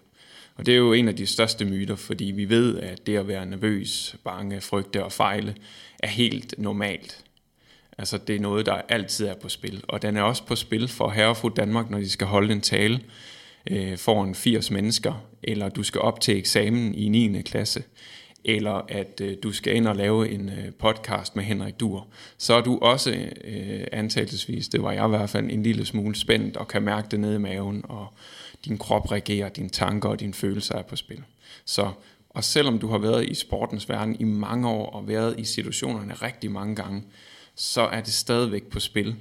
Speaker 3: Og det er jo en af de største myter, fordi vi ved, at det at være nervøs, bange, frygte og fejle er helt normalt. Altså det er noget, der altid er på spil. Og den er også på spil for herre og Danmark, når de skal holde en tale øh, foran 80 mennesker, eller du skal op til eksamen i 9. klasse, eller at øh, du skal ind og lave en øh, podcast med Henrik Dur, så er du også øh, antagelsesvis, det var jeg i hvert fald, en lille smule spændt og kan mærke det nede i maven, og din krop reagerer, dine tanker og dine følelser er på spil. Så og selvom du har været i sportens verden i mange år og været i situationerne rigtig mange gange, så er det stadigvæk på spil,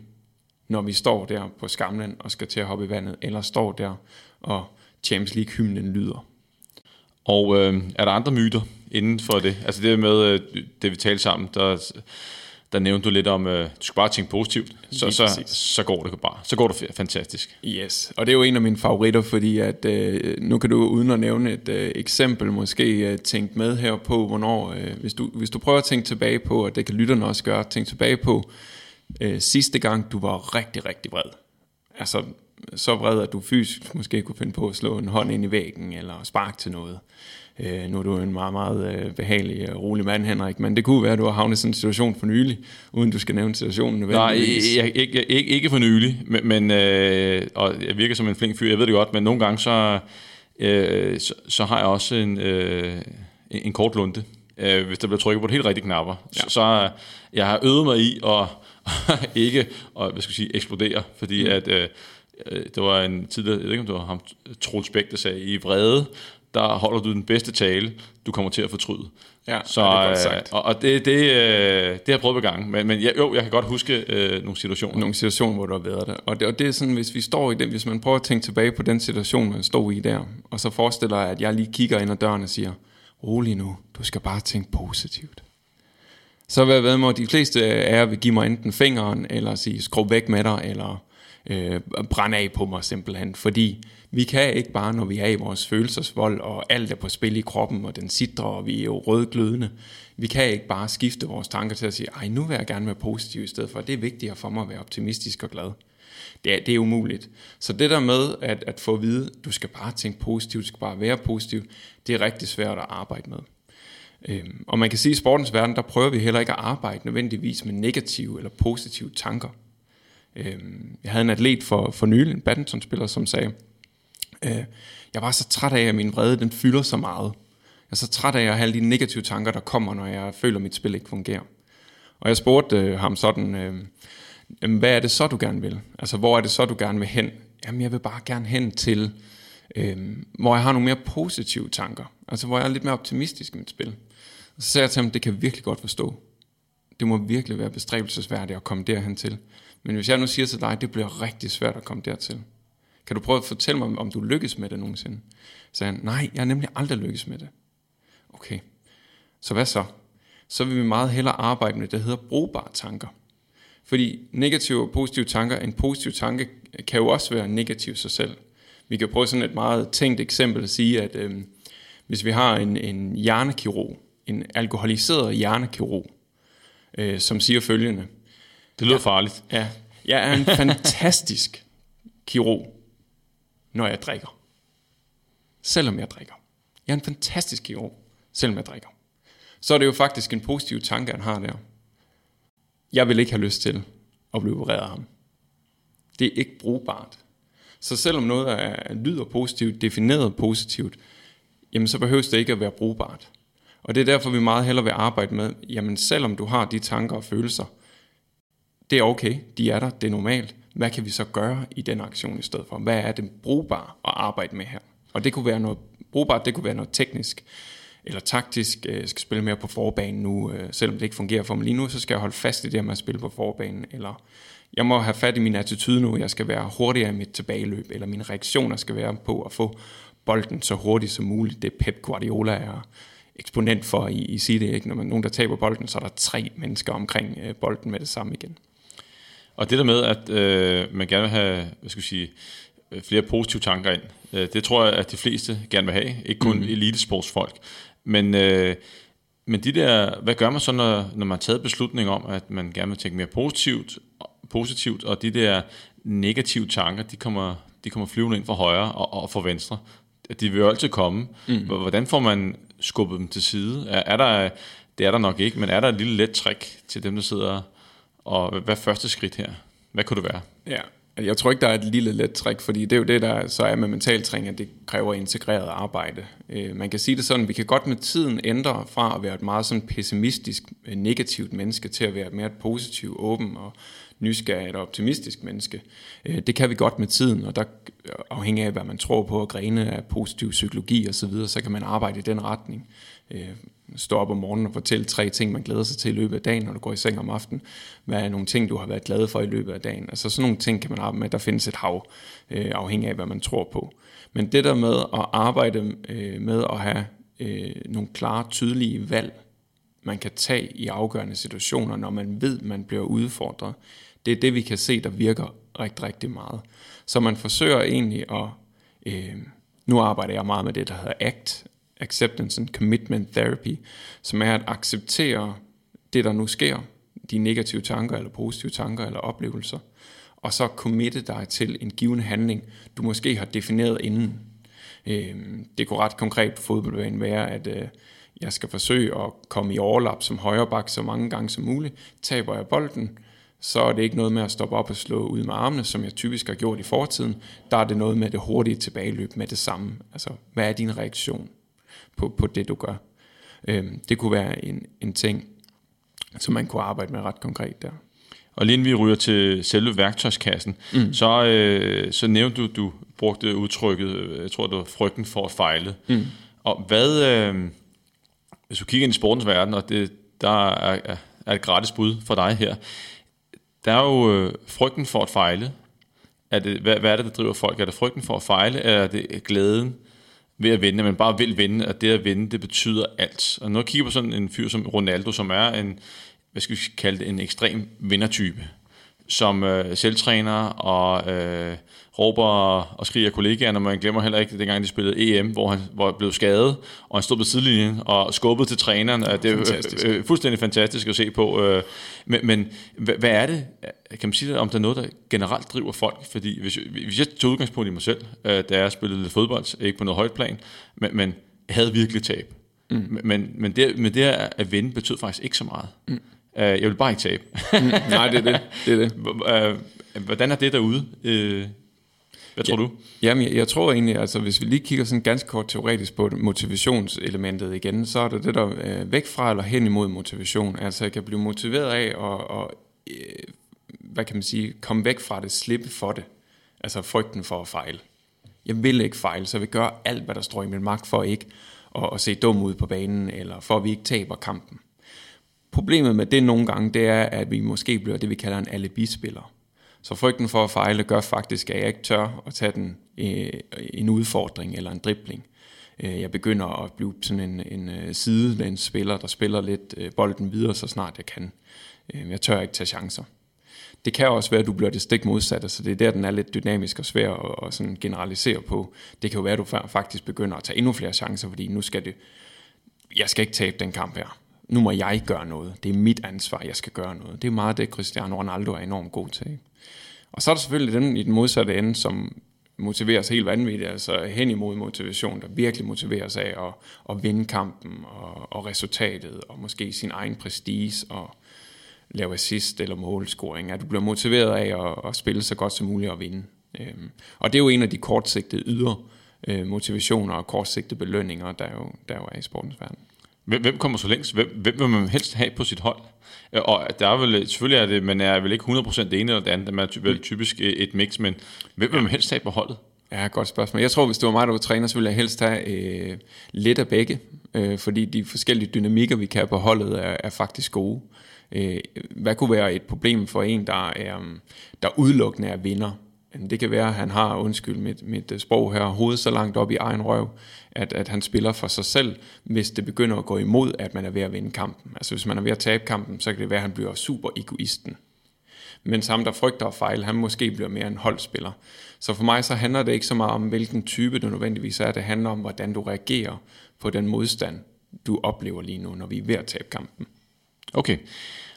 Speaker 3: når vi står der på skamlen og skal til at hoppe i vandet, eller står der og Champions League-hymnen lyder.
Speaker 2: Og øh, er der andre myter inden for det? Altså det med, øh, det vi talte sammen, der, der nævnte du lidt om, øh, du skal bare tænke positivt, så, så, så går det bare. Så går det fantastisk.
Speaker 3: Yes, og det er jo en af mine favoritter, fordi at, øh, nu kan du uden at nævne et øh, eksempel måske øh, tænke med her på, hvornår, øh, hvis, du, hvis du prøver at tænke tilbage på, og det kan lytterne også gøre, tænke tilbage på øh, sidste gang, du var rigtig, rigtig vred. Altså så vred, at du fysisk måske kunne finde på at slå en hånd ind i væggen, eller sparke til noget. Øh, nu er du en meget, meget øh, behagelig og rolig mand, Henrik, men det kunne være, at du har havnet i sådan en situation for nylig, uden du skal nævne situationen
Speaker 2: Nej, jeg, ikke, ikke, ikke for nylig, men, men øh, og jeg virker som en flink fyr, jeg ved det godt, men nogle gange så, øh, så, så har jeg også en, øh, en kort lunte, øh, hvis der bliver trykket på de helt rigtige knapper. Ja. Så, så jeg har øvet mig i at ikke at, hvad skal jeg sige, eksplodere, fordi mm. at øh, øh, det var en tidligere, jeg ved ikke om det var ham, Troels Bæk, der sagde, i vrede, der holder du den bedste tale, du kommer til at fortryde.
Speaker 3: Ja, så, ja, det er godt
Speaker 2: sagt. Øh, og, og det, det, øh, det har jeg prøvet på gang, men, men jeg, jo, jeg kan godt huske øh, nogle situationer.
Speaker 3: Nogle situationer, hvor du har været der. Og det, og det er sådan, hvis vi står i den, hvis man prøver at tænke tilbage på den situation, man stod i der, og så forestiller jeg, at jeg lige kigger ind ad døren og siger, rolig nu, du skal bare tænke positivt. Så hvad ved med, de fleste af jer vil give mig enten fingeren, eller sige, skru væk med dig, eller øh, brænde af på mig simpelthen, fordi vi kan ikke bare, når vi er i vores følelsesvold, og alt er på spil i kroppen, og den sidder, og vi er jo rødglødende, vi kan ikke bare skifte vores tanker til at sige, ej, nu vil jeg gerne være positiv i stedet for, det er vigtigere for mig at være optimistisk og glad. Det er, det er umuligt. Så det der med at, at få at vide, du skal bare tænke positivt, du skal bare være positiv, det er rigtig svært at arbejde med. Øhm, og man kan sige, at i sportens verden, der prøver vi heller ikke at arbejde nødvendigvis med negative eller positive tanker. Øhm, jeg havde en atlet for, for nylig, en badmintonspiller, som sagde, øh, jeg var så træt af, at min vrede den fylder så meget. Jeg er så træt af at have alle de negative tanker, der kommer, når jeg føler, at mit spil ikke fungerer. Og jeg spurgte øh, ham sådan, øh, hvad er det så, du gerne vil? Altså, hvor er det så, du gerne vil hen? Jamen, jeg vil bare gerne hen til, øh, hvor jeg har nogle mere positive tanker. Altså, hvor jeg er lidt mere optimistisk i mit spil. Og så sagde jeg til ham, det kan jeg virkelig godt forstå. Det må virkelig være bestræbelsesværdigt at komme derhen til. Men hvis jeg nu siger til dig, det bliver rigtig svært at komme dertil. Kan du prøve at fortælle mig, om du lykkes med det nogensinde? Så sagde han, nej, jeg har nemlig aldrig lykkes med det. Okay, så hvad så? Så vil vi meget hellere arbejde med det, der hedder brugbare tanker. Fordi negative og positive tanker, en positiv tanke kan jo også være negativ sig selv. Vi kan prøve sådan et meget tænkt eksempel at sige, at øh, hvis vi har en, en hjernekirurg, en alkoholiseret hjernekirurg, øh, som siger følgende.
Speaker 2: Det lyder ja, farligt.
Speaker 3: Ja, jeg er en fantastisk kirurg, når jeg drikker. Selvom jeg drikker. Jeg er en fantastisk kirurg, selvom jeg drikker. Så er det jo faktisk en positiv tanke, han har der. Jeg vil ikke have lyst til at blive opereret af ham. Det er ikke brugbart. Så selvom noget er, lyder positivt, defineret positivt, jamen så behøves det ikke at være brugbart. Og det er derfor, vi meget hellere vil arbejde med, jamen selvom du har de tanker og følelser, det er okay, de er der, det er normalt. Hvad kan vi så gøre i den aktion i stedet for? Hvad er det brugbare at arbejde med her? Og det kunne være noget brugbart, det kunne være noget teknisk eller taktisk. Øh, jeg skal spille mere på forbanen nu, øh, selvom det ikke fungerer for mig lige nu, så skal jeg holde fast i det med at spille på forbanen. Eller jeg må have fat i min attitude nu, jeg skal være hurtigere i mit tilbageløb, eller mine reaktioner skal være på at få bolden så hurtigt som muligt. Det Pep Guardiola er eksponent for i, i City. Ikke? Når man nogen, der taber bolden, så er der tre mennesker omkring øh, bolden med det samme igen.
Speaker 2: Og det der med, at øh, man gerne vil have hvad skal jeg sige, øh, flere positive tanker ind, øh, det tror jeg, at de fleste gerne vil have. Ikke kun mm. elitesportsfolk. Men, øh, men de der, hvad gør man så, når, når man har taget beslutning om, at man gerne vil tænke mere positivt, positivt og de der negative tanker, de kommer, de kommer flyvende ind fra højre og, og fra venstre. De vil jo altid komme. Mm. Hvordan får man skubbet dem til side? Er, er der, det er der nok ikke, men er der et lille let trick til dem, der sidder og hvad er første skridt her? Hvad kunne det være?
Speaker 3: Ja, altså, jeg tror ikke, der er et lille let trick, fordi det er jo det, der så er med mentaltræning, at det kræver integreret arbejde. Øh, man kan sige det sådan, vi kan godt med tiden ændre fra at være et meget sådan pessimistisk, øh, negativt menneske, til at være et mere positivt, åben og nysgerrigt og optimistisk menneske. Øh, det kan vi godt med tiden, og der afhængig af, hvad man tror på, og grene af positiv psykologi osv., så, videre, så kan man arbejde i den retning øh, stå op om morgenen og fortælle tre ting, man glæder sig til i løbet af dagen, når du går i seng om aftenen. Hvad er nogle ting, du har været glad for i løbet af dagen? Altså sådan nogle ting kan man arbejde med. Der findes et hav, øh, afhængig af, hvad man tror på. Men det der med at arbejde øh, med at have øh, nogle klare, tydelige valg, man kan tage i afgørende situationer, når man ved, man bliver udfordret, det er det, vi kan se, der virker rigtig, rigtig meget. Så man forsøger egentlig at... Øh, nu arbejder jeg meget med det, der hedder ACT, Acceptance and Commitment Therapy, som er at acceptere det, der nu sker, de negative tanker, eller positive tanker, eller oplevelser, og så committe dig til en given handling, du måske har defineret inden. Øhm, det kunne ret konkret på fodboldbanen være, at øh, jeg skal forsøge at komme i overlap som højreback så mange gange som muligt. Taber jeg bolden, så er det ikke noget med at stoppe op og slå ud med armene, som jeg typisk har gjort i fortiden. Der er det noget med det hurtige tilbageløb med det samme. Altså, hvad er din reaktion? På, på det, du gør. Øhm, det kunne være en, en ting, som man kunne arbejde med ret konkret der.
Speaker 2: Og lige inden vi ryger til selve værktøjskassen, mm. så, øh, så nævnte du, du brugte udtrykket, jeg tror det var frygten for at fejle. Mm. Og hvad, øh, hvis du kigger ind i sportens verden, og det, der er, er et gratis bud for dig her, der er jo øh, frygten for at fejle. Er det, hvad, hvad er det, der driver folk? Er det frygten for at fejle, eller er det glæden ved at vinde, men bare vil vinde, og det at vinde, det betyder alt. Og når jeg kigger på sådan en fyr som Ronaldo, som er en, hvad skal vi kalde det, en ekstrem vindertype, som øh, selvtræner og øh, råber og skriger kollegaerne, man glemmer heller ikke, dengang de spillede EM, hvor han hvor blev skadet, og han stod på sidelinjen og skubbede til træneren. Det er fantastisk. Øh, fuldstændig fantastisk at se på. Øh, men, men hvad, hvad er det, kan man sige, om der er noget, der generelt driver folk? Fordi hvis, hvis jeg tog udgangspunkt i mig selv, øh, da jeg spillede lidt fodbold, ikke på noget højt plan, men, men havde virkelig tab. Mm. Men, men, det, men det at vinde betød faktisk ikke så meget. Mm. Jeg vil bare ikke tabe.
Speaker 3: mm. Nej, det er det. det, er det.
Speaker 2: Hvordan er det derude? Hvad tror
Speaker 3: ja,
Speaker 2: du?
Speaker 3: Jamen, jeg, jeg tror egentlig, altså hvis vi lige kigger sådan ganske kort teoretisk på motivationselementet igen, så er det det der øh, væk fra eller hen imod motivation. Altså jeg kan blive motiveret af at, og, øh, hvad kan man sige, komme væk fra det, slippe for det. Altså frygten for at fejle. Jeg vil ikke fejle, så jeg vil gøre alt, hvad der står i min magt for ikke at, at se dum ud på banen, eller for at vi ikke taber kampen. Problemet med det nogle gange, det er, at vi måske bliver det, vi kalder en alibi-spiller. Så frygten for at fejle gør faktisk, at jeg ikke tør at tage den, øh, en udfordring eller en dribling. Øh, jeg begynder at blive sådan en, en øh, sidelæns spiller, der spiller lidt øh, bolden videre, så snart jeg kan. Øh, jeg tør ikke tage chancer. Det kan også være, at du bliver det stik modsatte, så det er der, den er lidt dynamisk og svær at, at sådan generalisere på. Det kan jo være, at du faktisk begynder at tage endnu flere chancer, fordi nu skal det, jeg skal ikke tabe den kamp her. Nu må jeg gøre noget. Det er mit ansvar, jeg skal gøre noget. Det er meget det, Cristiano Ronaldo er enormt god til. Ikke? Og så er der selvfølgelig den i den modsatte ende, som motiveres helt vanvittigt, altså hen imod motivation, der virkelig motiveres af at, at vinde kampen og, og resultatet, og måske sin egen prestige og lave assist eller målscoring, at du bliver motiveret af at, at spille så godt som muligt og vinde. Øhm, og det er jo en af de kortsigtede ydre øh, motivationer og kortsigtede belønninger, der jo, der jo er i sportens verden.
Speaker 2: Hvem, hvem kommer så længst? Hvem, hvem vil man helst have på sit hold? Og der er vel, selvfølgelig er det, man er vel ikke 100% det ene eller det andet, man er vel typisk et mix, men hvem vil man helst have på holdet?
Speaker 3: Ja, godt spørgsmål. Jeg tror, hvis det var mig, der var træner, så ville jeg helst have øh, lidt af begge, øh, fordi de forskellige dynamikker, vi kan have på holdet, er, er faktisk gode. Øh, hvad kunne være et problem for en, der er der udelukkende er vinder? Det kan være, at han har, undskyld mit, mit øh, sprog her, hovedet så langt op i egen røv, at, at han spiller for sig selv, hvis det begynder at gå imod, at man er ved at vinde kampen. Altså hvis man er ved at tabe kampen, så kan det være, at han bliver super egoisten. Men ham, der frygter at fejle, han måske bliver mere en holdspiller. Så for mig så handler det ikke så meget om, hvilken type du nødvendigvis er. Det handler om, hvordan du reagerer på den modstand, du oplever lige nu, når vi er ved at tabe kampen.
Speaker 2: Okay.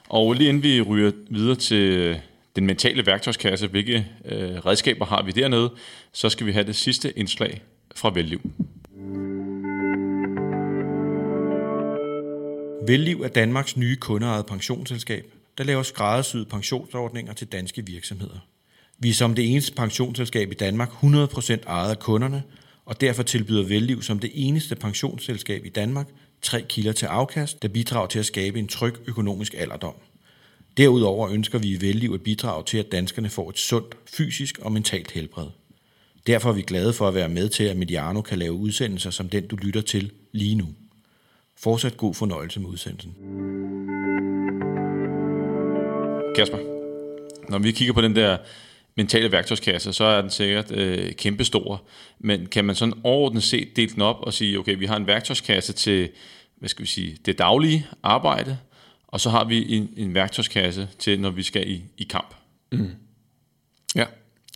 Speaker 2: Og lige inden vi ryger videre til den mentale værktøjskasse, hvilke øh, redskaber har vi dernede, så skal vi have det sidste indslag fra Velliv.
Speaker 1: Velliv er Danmarks nye kundeejet pensionsselskab, der laver skræddersyede pensionsordninger til danske virksomheder. Vi er som det eneste pensionsselskab i Danmark 100% ejet af kunderne, og derfor tilbyder Velliv som det eneste pensionsselskab i Danmark tre kilder til afkast, der bidrager til at skabe en tryg økonomisk alderdom. Derudover ønsker vi i Velliv at bidrage til, at danskerne får et sundt fysisk og mentalt helbred. Derfor er vi glade for at være med til, at Mediano kan lave udsendelser som den, du lytter til lige nu. Fortsat god fornøjelse med udsendelsen.
Speaker 2: Kasper, når vi kigger på den der mentale værktøjskasse, så er den sikkert øh, kæmpestor. Men kan man sådan overordnet set dele den op og sige, okay, vi har en værktøjskasse til, hvad skal vi sige, det daglige arbejde, og så har vi en, en værktøjskasse til, når vi skal i, i kamp. Mm.
Speaker 3: Ja.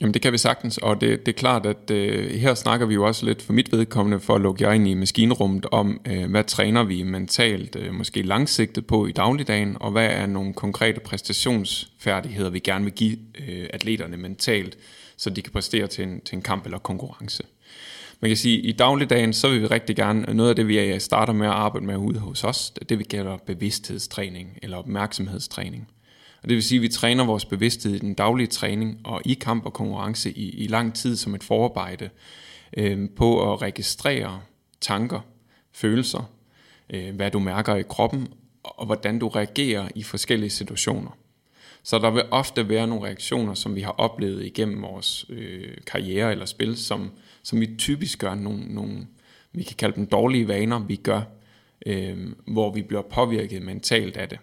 Speaker 3: Jamen det kan vi sagtens, og det, det er klart, at øh, her snakker vi jo også lidt for mit vedkommende for at lukke jer ind i maskinrummet om, øh, hvad træner vi mentalt, øh, måske langsigtet på i dagligdagen, og hvad er nogle konkrete præstationsfærdigheder, vi gerne vil give øh, atleterne mentalt, så de kan præstere til en, til en kamp eller konkurrence. Man kan sige, at i dagligdagen, så vil vi rigtig gerne, noget af det, vi starter med at arbejde med ude hos os, det det, vi kalder bevidsthedstræning eller opmærksomhedstræning. Og det vil sige, at vi træner vores bevidsthed i den daglige træning og i kamp og konkurrence i, i lang tid som et forarbejde øh, på at registrere tanker, følelser, øh, hvad du mærker i kroppen og hvordan du reagerer i forskellige situationer. Så der vil ofte være nogle reaktioner, som vi har oplevet igennem vores øh, karriere eller spil, som, som vi typisk gør nogle, nogle, vi kan kalde dem dårlige vaner, vi gør, øh, hvor vi bliver påvirket mentalt af det.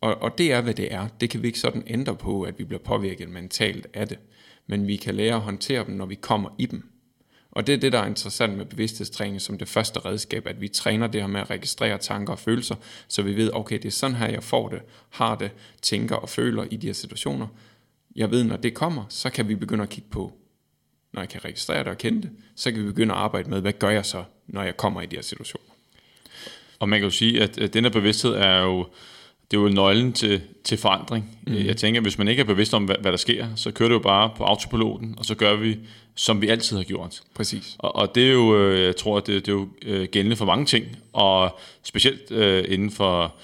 Speaker 3: Og, og det er, hvad det er. Det kan vi ikke sådan ændre på, at vi bliver påvirket mentalt af det. Men vi kan lære at håndtere dem, når vi kommer i dem. Og det er det, der er interessant med bevidsthedstræning som det første redskab, at vi træner det her med at registrere tanker og følelser, så vi ved, okay, det er sådan her, jeg får det, har det, tænker og føler i de her situationer. Jeg ved, når det kommer, så kan vi begynde at kigge på, når jeg kan registrere det og kende det, så kan vi begynde at arbejde med, hvad gør jeg så, når jeg kommer i de her situationer.
Speaker 2: Og man kan jo sige, at den her bevidsthed er jo, det er jo nøglen til, til forandring. Mm. Jeg tænker, at hvis man ikke er bevidst om, hvad, hvad der sker, så kører det jo bare på autopiloten, og så gør vi, som vi altid har gjort.
Speaker 3: Præcis.
Speaker 2: Og, og det er jo, øh, jeg tror, at det, det er jo øh, gældende for mange ting, og specielt øh, inden for,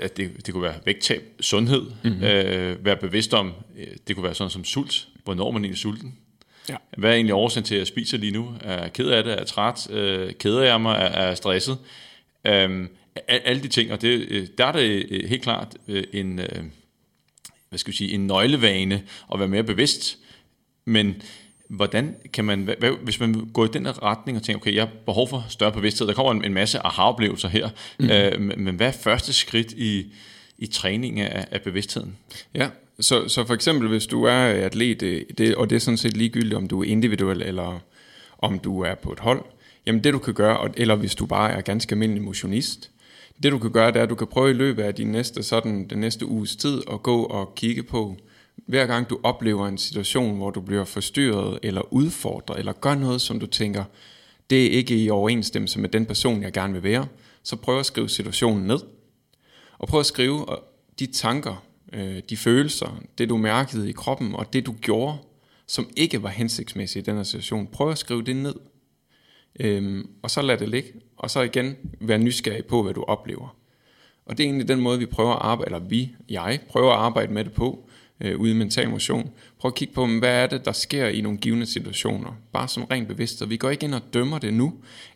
Speaker 2: at det, det kunne være vægttab, sundhed, mm-hmm. øh, være bevidst om, det kunne være sådan som sult, hvornår man egentlig er sulten. Ja. Hvad er egentlig årsagen til, at jeg spiser lige nu? Er jeg ked af det? Er jeg træt? Øh, keder jeg mig? Er, jeg stresset? Øhm, alle de ting, og det, øh, der er det øh, helt klart en, hvad skal vi sige, en nøglevane at være mere bevidst. Men hvordan kan man, hvad, hvis man går i den retning og tænker, okay, jeg har behov for større bevidsthed, der kommer en, en masse aha-oplevelser her, mm. øh, men hvad er første skridt i, i træning af, af bevidstheden?
Speaker 3: Ja, så, så for eksempel, hvis du er atlet, øh, det, og det er sådan set ligegyldigt, om du er individuel, eller om du er på et hold, jamen det du kan gøre, eller hvis du bare er ganske almindelig motionist, det du kan gøre, det er, at du kan prøve i løbet af din næste, sådan, den næste uges tid at gå og kigge på, hver gang du oplever en situation, hvor du bliver forstyrret eller udfordret, eller gør noget, som du tænker, det er ikke i overensstemmelse med den person, jeg gerne vil være, så prøv at skrive situationen ned. Og prøv at skrive øh, de tanker, øh, de følelser, det du mærkede i kroppen, og det du gjorde, som ikke var hensigtsmæssigt i den her situation. Prøv at skrive det ned. Øhm, og så lad det ligge, og så igen være nysgerrig på, hvad du oplever. Og det er egentlig den måde, vi prøver at arbejde, eller vi, jeg, prøver at arbejde med det på, øh, ude i mental motion. Prøv at kigge på, hvad er det, der sker i nogle givende situationer. Bare som rent bevidst. Og vi går ikke ind og dømmer det nu,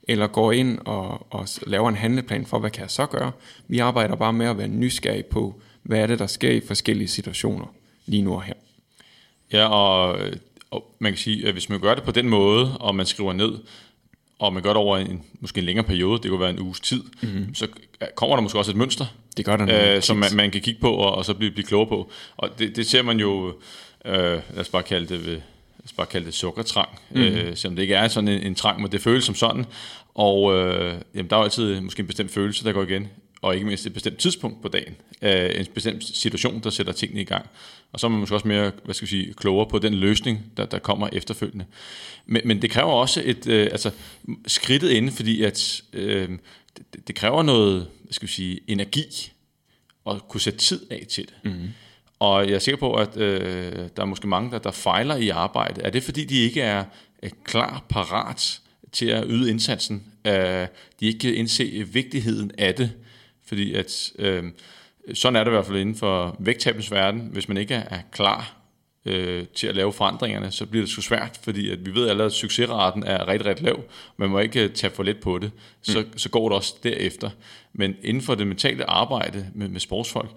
Speaker 3: eller går ind og, og laver en handleplan for, hvad kan jeg så gøre. Vi arbejder bare med at være nysgerrig på, hvad er det, der sker i forskellige situationer lige nu og her.
Speaker 2: Ja, og, og man kan sige, at hvis man gør det på den måde, og man skriver ned, og man gør det over en måske en længere periode, det kunne være en uges tid, mm-hmm. så kommer der måske også et mønster,
Speaker 3: det gør der
Speaker 2: øh, som man, man kan kigge på og, og så blive, blive klogere på. Og det, det ser man jo, øh, lad os bare kalde det, lad os bare kalde det sukkertrang, mm-hmm. øh, selvom det ikke er sådan en, en trang, men det føles som sådan. Og øh, jamen, der er jo altid måske en bestemt følelse, der går igen, og ikke mindst et bestemt tidspunkt på dagen, øh, en bestemt situation, der sætter tingene i gang. Og så er man måske også mere, hvad skal vi sige, klogere på den løsning, der, der kommer efterfølgende. Men, men det kræver også et, øh, altså skridtet inde, fordi at øh, det, det kræver noget, hvad skal vi sige, energi at kunne sætte tid af til det. Mm-hmm. Og jeg er sikker på, at øh, der er måske mange, der, der fejler i arbejdet. Er det fordi, de ikke er, er klar, parat til at yde indsatsen? Øh, de ikke kan indse vigtigheden af det? Fordi at, øh, sådan er det i hvert fald inden for vægttabens verden. Hvis man ikke er klar øh, til at lave forandringerne, så bliver det sgu svært, fordi at vi ved allerede, at succesraten er rigtig, rigtig lav. Man må ikke tage for let på det. Så, mm. så går det også derefter. Men inden for det mentale arbejde med, med sportsfolk,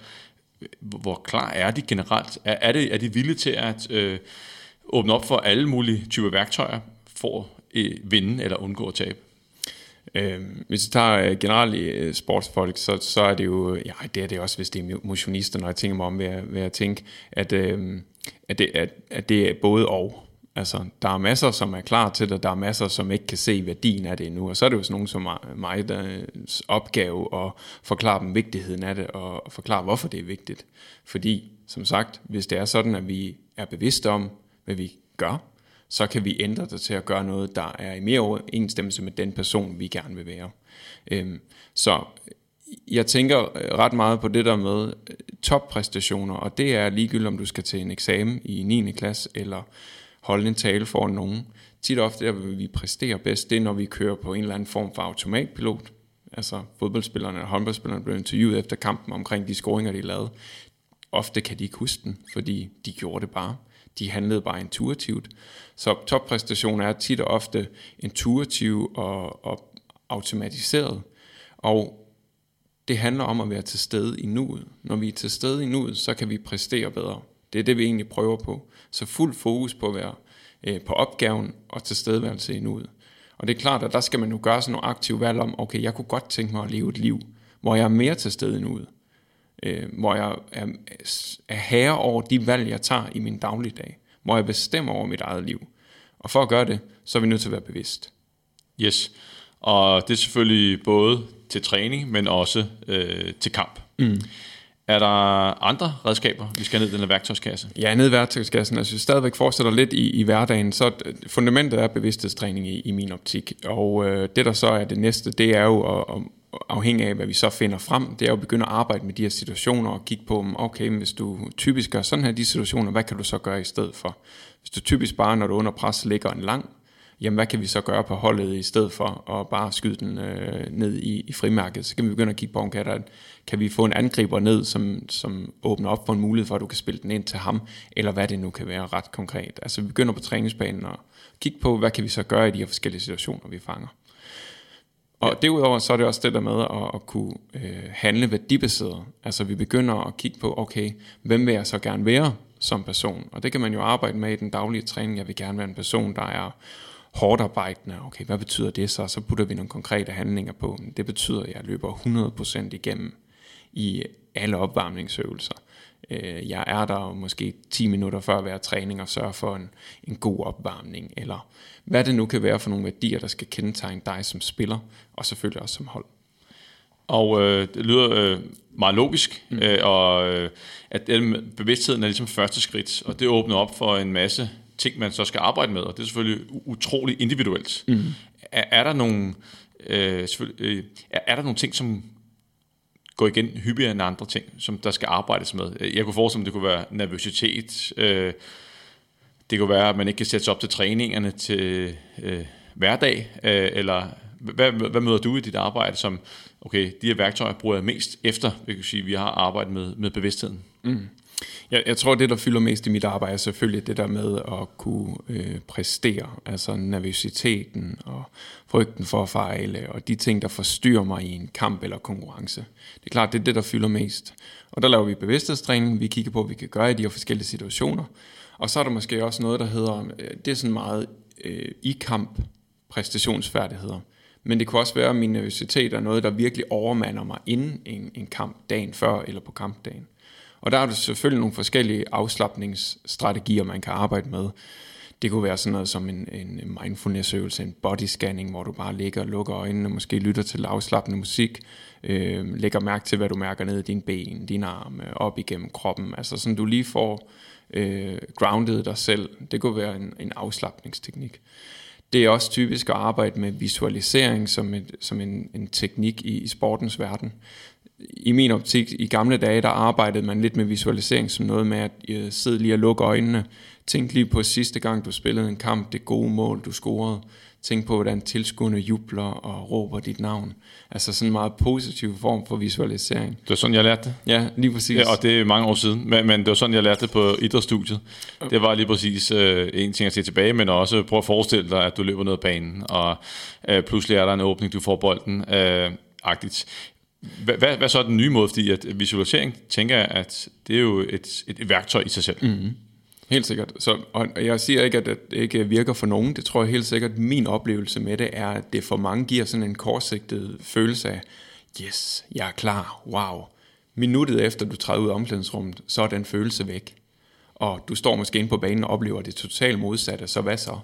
Speaker 2: hvor klar er de generelt? Er, er, det, er de villige til at øh, åbne op for alle mulige typer værktøjer for at øh, vinde eller undgå at tabe?
Speaker 3: Øh, hvis vi tager øh, generelt øh, sportsfolk, så, så er det jo, ja, det er det også, hvis det er motionister, når jeg tænker mig om, ved at, ved at tænke, at, øh, at, det, at, at det er både og. Altså, der er masser, som er klar til det, der er masser, som ikke kan se værdien af det endnu, og så er det jo sådan nogen som mig, der øh, opgave at forklare dem vigtigheden af det, og forklare, hvorfor det er vigtigt. Fordi, som sagt, hvis det er sådan, at vi er bevidste om, hvad vi gør, så kan vi ændre det til at gøre noget, der er i mere overensstemmelse med den person, vi gerne vil være. Øhm, så jeg tænker øh, ret meget på det der med øh, toppræstationer, og det er ligegyldigt, om du skal til en eksamen i 9. klasse, eller holde en tale for nogen. Tit og ofte, der vil vi præstere bedst, det er, når vi kører på en eller anden form for automatpilot. Altså fodboldspillerne og håndboldspillerne bliver interviewet efter kampen omkring de scoringer, de lavede. Ofte kan de ikke huske den, fordi de gjorde det bare. De handlede bare intuitivt. Så toppræstationer er tit og ofte intuitive og, og automatiseret. Og det handler om at være til stede i nuet. Når vi er til stede i nuet, så kan vi præstere bedre. Det er det, vi egentlig prøver på. Så fuld fokus på at være øh, på opgaven og tilstedeværelse i nuet. Og det er klart, at der skal man jo gøre sådan nogle aktive valg om, okay, jeg kunne godt tænke mig at leve et liv, hvor jeg er mere til stede i nuet. Øh, hvor jeg er, er herre over de valg, jeg tager i min dagligdag. Hvor jeg bestemmer over mit eget liv. Og for at gøre det, så er vi nødt til at være bevidst.
Speaker 2: Yes, og det er selvfølgelig både til træning, men også øh, til kamp. Mm. Er der andre redskaber, vi skal ned i den her værktøjskasse?
Speaker 3: Ja, ned i værktøjskassen. Altså, hvis vi stadigvæk fortsætter lidt i, i hverdagen, så fundamentet er bevidsthedstræning i, i min optik. Og øh, det, der så er det næste, det er jo at, at afhængig af, hvad vi så finder frem, det er jo at begynde at arbejde med de her situationer og kigge på, okay, hvis du typisk gør sådan her de situationer, hvad kan du så gøre i stedet for? Hvis du typisk bare, når du er under pres, ligger en lang, jamen hvad kan vi så gøre på holdet i stedet for at bare skyde den øh, ned i, i frimærket? Så kan vi begynde at kigge på, om kan, der, kan vi få en angriber ned, som, som åbner op for en mulighed for, at du kan spille den ind til ham, eller hvad det nu kan være ret konkret. Altså vi begynder på træningsbanen og kigge på, hvad kan vi så gøre i de her forskellige situationer, vi fanger. Og ja. derudover så er det også det der med at, at kunne øh, handle værdibaseret. Altså vi begynder at kigge på, okay, hvem vil jeg så gerne være som person? Og det kan man jo arbejde med i den daglige træning. Jeg vil gerne være en person, der er hårdt arbejdende. Okay, hvad betyder det så? Så putter vi nogle konkrete handlinger på. Det betyder, at jeg løber 100% igennem i alle opvarmningsøvelser. Øh, jeg er der måske 10 minutter før hver træning og sørger for en, en god opvarmning, eller hvad det nu kan være for nogle værdier, der skal kendetegne dig som spiller, og selvfølgelig også som hold.
Speaker 2: Og øh, det lyder øh, meget logisk, mm. øh, og øh, at bevidstheden er ligesom første skridt, og det åbner op for en masse ting, man så skal arbejde med, og det er selvfølgelig utrolig individuelt. Mm. Er, er der nogle øh, øh, er, er der nogle ting, som går igen hyppigere end andre ting, som der skal arbejdes med? Jeg kunne forestille mig, det kunne være nervøsitet, øh, det kunne være, at man ikke kan sætte sig op til træningerne til øh, hverdag, øh, eller hvad, hvad møder du i dit arbejde som, okay, de her værktøjer bruger jeg mest efter, vi kan sige, vi har arbejdet med, med bevidstheden? Mm.
Speaker 3: Jeg, jeg tror, det, der fylder mest i mit arbejde, er selvfølgelig det der med at kunne øh, præstere. Altså nervøsiteten og frygten for at fejle, og de ting, der forstyrrer mig i en kamp eller konkurrence. Det er klart, det er det, der fylder mest. Og der laver vi bevidsthedstræning, vi kigger på, hvad vi kan gøre i de her forskellige situationer. Og så er der måske også noget, der hedder, øh, det er sådan meget øh, i kamp præstationsfærdigheder. Men det kunne også være, at min nervøsitet er noget, der virkelig overmander mig inden en, en kamp dagen før eller på kampdagen. Og der er der selvfølgelig nogle forskellige afslappningsstrategier, man kan arbejde med. Det kunne være sådan noget som en, en mindfulness-øvelse, en body scanning, hvor du bare ligger og lukker øjnene, måske lytter til afslappende musik, øh, lægger mærke til, hvad du mærker ned i dine ben, dine arme, op igennem kroppen. Altså sådan, du lige får øh, grounded dig selv. Det kunne være en, en afslappningsteknik. Det er også typisk at arbejde med visualisering som, et, som en, en teknik i, i sportens verden i min optik, i gamle dage, der arbejdede man lidt med visualisering som noget med at øh, sidde lige og lukke øjnene. Tænk lige på sidste gang, du spillede en kamp, det gode mål, du scorede. Tænk på, hvordan tilskuerne jubler og råber dit navn. Altså sådan en meget positiv form for visualisering.
Speaker 2: Det var sådan, jeg lærte det.
Speaker 3: Ja, lige præcis.
Speaker 2: Ja, og det er mange år siden, men, men det var sådan, jeg lærte det på idrætsstudiet. Det var lige præcis øh, en ting at se tilbage, men også prøve at forestille dig, at du løber ned ad banen, og øh, pludselig er der en åbning, du får bolden. Øh, agtigt. Hvad, hvad, hvad så er den nye måde? Fordi at visualisering, tænker jeg, at det er jo et, et, et værktøj i sig selv.
Speaker 3: Mm-hmm. Helt sikkert. Så, og jeg siger ikke, at det ikke virker for nogen. Det tror jeg helt sikkert, min oplevelse med det er, at det for mange giver sådan en kortsigtet følelse af, yes, jeg er klar, wow. Minuttet efter du træder ud af omklædningsrummet, så er den følelse væk. Og du står måske inde på banen og oplever det totalt modsatte, så hvad så?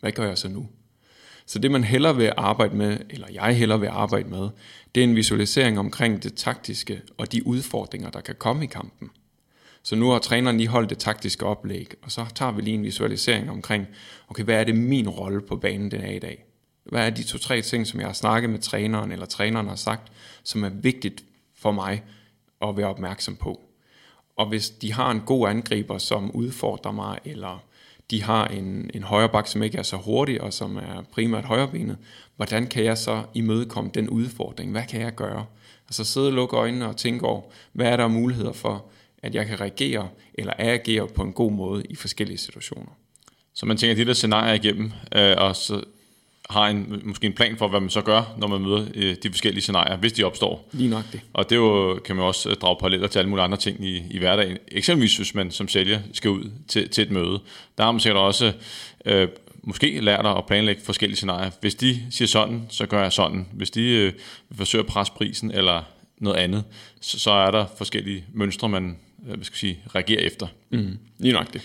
Speaker 3: Hvad gør jeg så nu? Så det man hellere vil arbejde med, eller jeg hellere vil arbejde med, det er en visualisering omkring det taktiske og de udfordringer, der kan komme i kampen. Så nu har træneren lige holdt det taktiske oplæg, og så tager vi lige en visualisering omkring, okay, hvad er det min rolle på banen den er i dag? Hvad er de to-tre ting, som jeg har snakket med træneren, eller træneren har sagt, som er vigtigt for mig at være opmærksom på? Og hvis de har en god angriber, som udfordrer mig, eller de har en, en højre bak, som ikke er så hurtig, og som er primært højrebenet, hvordan kan jeg så imødekomme den udfordring? Hvad kan jeg gøre? Altså sidde og lukke øjnene og tænke over, hvad er der muligheder for, at jeg kan reagere eller agere på en god måde i forskellige situationer.
Speaker 2: Så man tænker de der scenarier igennem, øh, og så har en, måske en plan for, hvad man så gør, når man møder øh, de forskellige scenarier, hvis de opstår.
Speaker 3: Lige nok det.
Speaker 2: Og det jo, kan man også øh, drage paralleller til alle mulige andre ting i, i hverdagen. Eksempelvis hvis man som sælger skal ud til, til et møde. Der har man sikkert også øh, måske lært at planlægge forskellige scenarier. Hvis de siger sådan, så gør jeg sådan. Hvis de øh, forsøger at presse prisen eller noget andet, så, så er der forskellige mønstre, man øh, hvad skal sige, reagerer efter.
Speaker 3: Mm, lige nok det.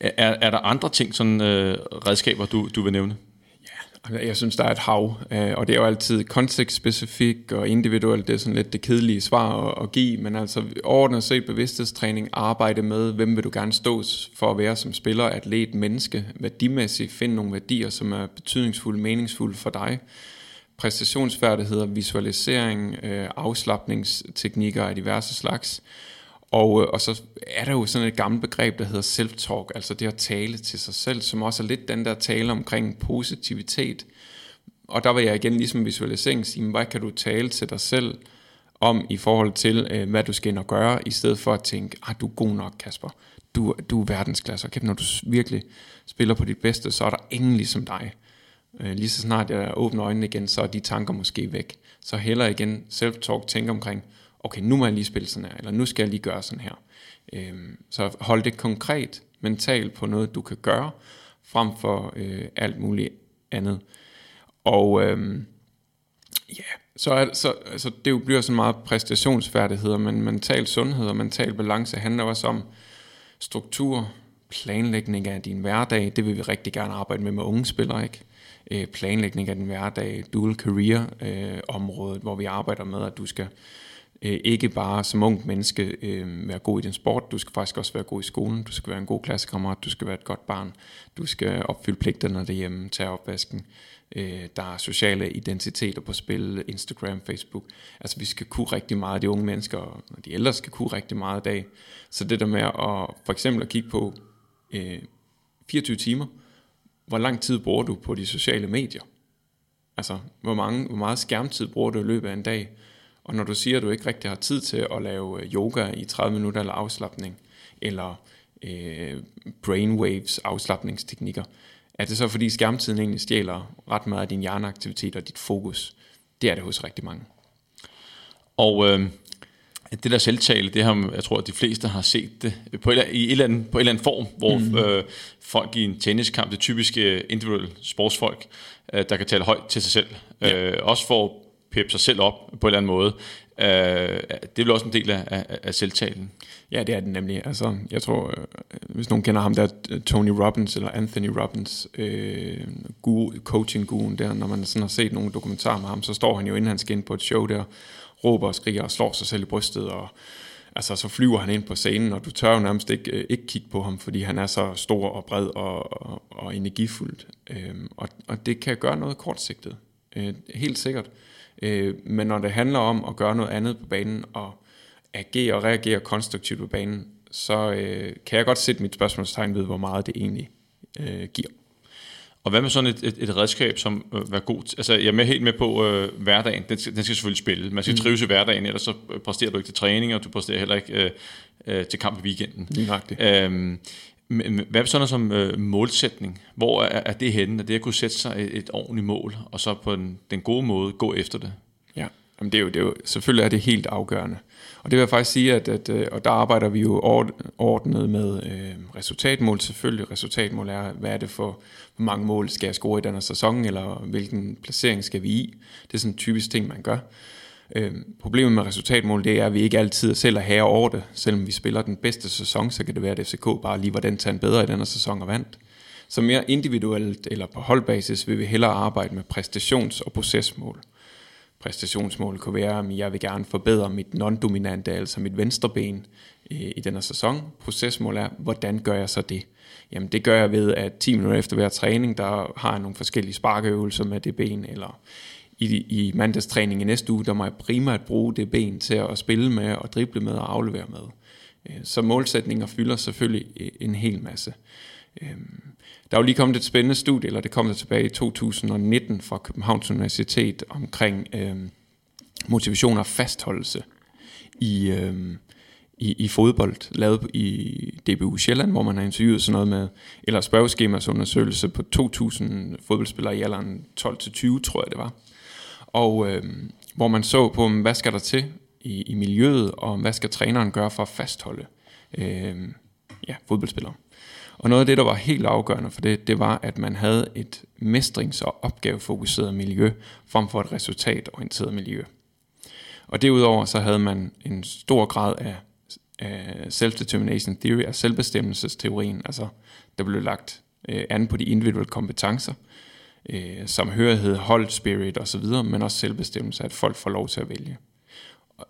Speaker 2: Er, er der andre ting, sådan øh, redskaber, du, du vil nævne?
Speaker 3: Altså, jeg synes, der er et hav, øh, og det er jo altid kontekstspecifik og individuelt. Det er sådan lidt det kedelige svar at, give, men altså overordnet set bevidsthedstræning, arbejde med, hvem vil du gerne stå for at være som spiller, atlet, menneske, værdimæssigt, finde nogle værdier, som er betydningsfulde, meningsfulde for dig. Præstationsfærdigheder, visualisering, øh, afslappningsteknikker af diverse slags og, øh, og så er der jo sådan et gammelt begreb, der hedder self-talk, altså det at tale til sig selv, som også er lidt den der tale omkring positivitet. Og der vil jeg igen ligesom visualisering sige, hvad kan du tale til dig selv om i forhold til, øh, hvad du skal ind og gøre, i stedet for at tænke, ah, du er god nok, Kasper. Du, du er verdensklasse, og når du virkelig spiller på dit bedste, så er der ingen ligesom dig. Øh, lige så snart jeg åbner øjnene igen, så er de tanker måske væk. Så heller igen self-talk, tænke omkring, okay, nu må jeg lige spille sådan her, eller nu skal jeg lige gøre sådan her. Øh, så hold det konkret, mentalt på noget, du kan gøre, frem for øh, alt muligt andet. Og øh, ja, så, er, så altså, det jo bliver sådan meget præstationsfærdigheder, men mental sundhed og mental balance handler også om struktur, planlægning af din hverdag, det vil vi rigtig gerne arbejde med med unge spillere, ikke? Øh, planlægning af din hverdag, dual career øh, området, hvor vi arbejder med, at du skal øh, ikke bare som ung menneske øh, være god i din sport, du skal faktisk også være god i skolen, du skal være en god klassekammerat, du skal være et godt barn, du skal opfylde pligterne derhjemme, tage opvasken, øh, der er sociale identiteter på spil, Instagram, Facebook, altså vi skal kunne rigtig meget, de unge mennesker og de ældre skal kunne rigtig meget i dag, så det der med at for eksempel at kigge på øh, 24 timer, hvor lang tid bruger du på de sociale medier? Altså, hvor, mange, hvor meget skærmtid bruger du i løbet af en dag? Og når du siger, at du ikke rigtig har tid til at lave øh, yoga i 30 minutter eller afslappning, eller øh, brainwaves afslappningsteknikker, er det så fordi skærmtiden egentlig stjæler ret meget af din hjerneaktivitet og dit fokus? Det er det hos rigtig mange.
Speaker 2: Og øh, det der selvtale, det har, jeg tror, at de fleste har set det på, et, i et eller andet, på en eller anden form, hvor mm. øh, folk i en tenniskamp, det typiske individuelle sportsfolk, øh, der kan tale højt til sig selv, ja. øh, også for peppe sig selv op på en eller anden måde. Øh, det er vel også en del af, af, af selvtalen.
Speaker 3: Ja, det er den nemlig. Altså, jeg tror, øh, hvis nogen kender ham, der øh, Tony Robbins eller Anthony Robbins, øh, coaching-guruen der, når man sådan har set nogle dokumentarer med ham, så står han jo, inden han skal ind på et show der, råber og skriger og slår sig selv i brystet, og altså, så flyver han ind på scenen, og du tør jo nærmest ikke, øh, ikke kigge på ham, fordi han er så stor og bred og, og, og energifuld. Øhm, og, og det kan gøre noget kortsigtet, øh, helt sikkert. Øh, men når det handler om at gøre noget andet på banen, og agere og reagere konstruktivt på banen, så øh, kan jeg godt sætte mit spørgsmålstegn ved, hvor meget det egentlig øh, giver.
Speaker 2: Og hvad med sådan et, et, et redskab, som øh, var god? Altså, jeg er med helt med på øh, hverdagen. Den skal, den skal selvfølgelig spille. Man skal mm. trives i hverdagen, ellers så øh, præsterer du ikke til træning, og du præsterer heller ikke øh, øh, til kamp i weekenden.
Speaker 3: Lige øhm,
Speaker 2: hvad er sådan noget som øh, målsætning? Hvor er, er det henne? Er det at kunne sætte sig et, et ordentligt mål, og så på den, den gode måde gå efter det?
Speaker 3: Ja, Jamen det, er jo, det er jo, selvfølgelig er det helt afgørende. Og det vil jeg faktisk sige, at, at øh, og der arbejder vi jo ordnet med øh, resultatmål. Selvfølgelig resultatmål er, hvad er det for, hvor mange mål skal jeg score i denne sæson, eller hvilken placering skal vi i. Det er sådan en typisk ting, man gør. Øh, problemet med resultatmål, det er, at vi ikke altid selv er herre over det. Selvom vi spiller den bedste sæson, så kan det være, at FCK bare lige var den tand bedre i denne sæson og vandt. Så mere individuelt eller på holdbasis vil vi hellere arbejde med præstations- og procesmål præstationsmål kunne være, at jeg vil gerne forbedre mit non-dominante, altså mit venstre ben i, i denne sæson. Procesmål er, hvordan gør jeg så det? Jamen det gør jeg ved, at 10 minutter efter hver træning, der har jeg nogle forskellige sparkeøvelser med det ben, eller i, i mandagstræning i næste uge, der må jeg primært bruge det ben til at spille med, og drible med og aflevere med. Øh, så målsætninger fylder selvfølgelig en hel masse. Øh, der er jo lige kommet et spændende studie, eller det kom der tilbage i 2019 fra Københavns Universitet omkring øh, motivation og fastholdelse i, øh, i, i fodbold, lavet i DBU Sjælland, hvor man har interviewet sådan noget med, eller spørgeskemasundersøgelse på 2.000 fodboldspillere i alderen 12-20, tror jeg det var. Og øh, hvor man så på, hvad skal der til i, i miljøet, og hvad skal træneren gøre for at fastholde øh, ja, fodboldspillere. Og noget af det, der var helt afgørende for det, det var, at man havde et mestrings- og opgavefokuseret miljø, frem for et resultatorienteret miljø. Og derudover så havde man en stor grad af, af self-determination theory, af selvbestemmelsesteorien, altså der blev lagt øh, an på de individuelle kompetencer, øh, samhørighed, hold spirit osv., men også selvbestemmelse, at folk får lov til at vælge.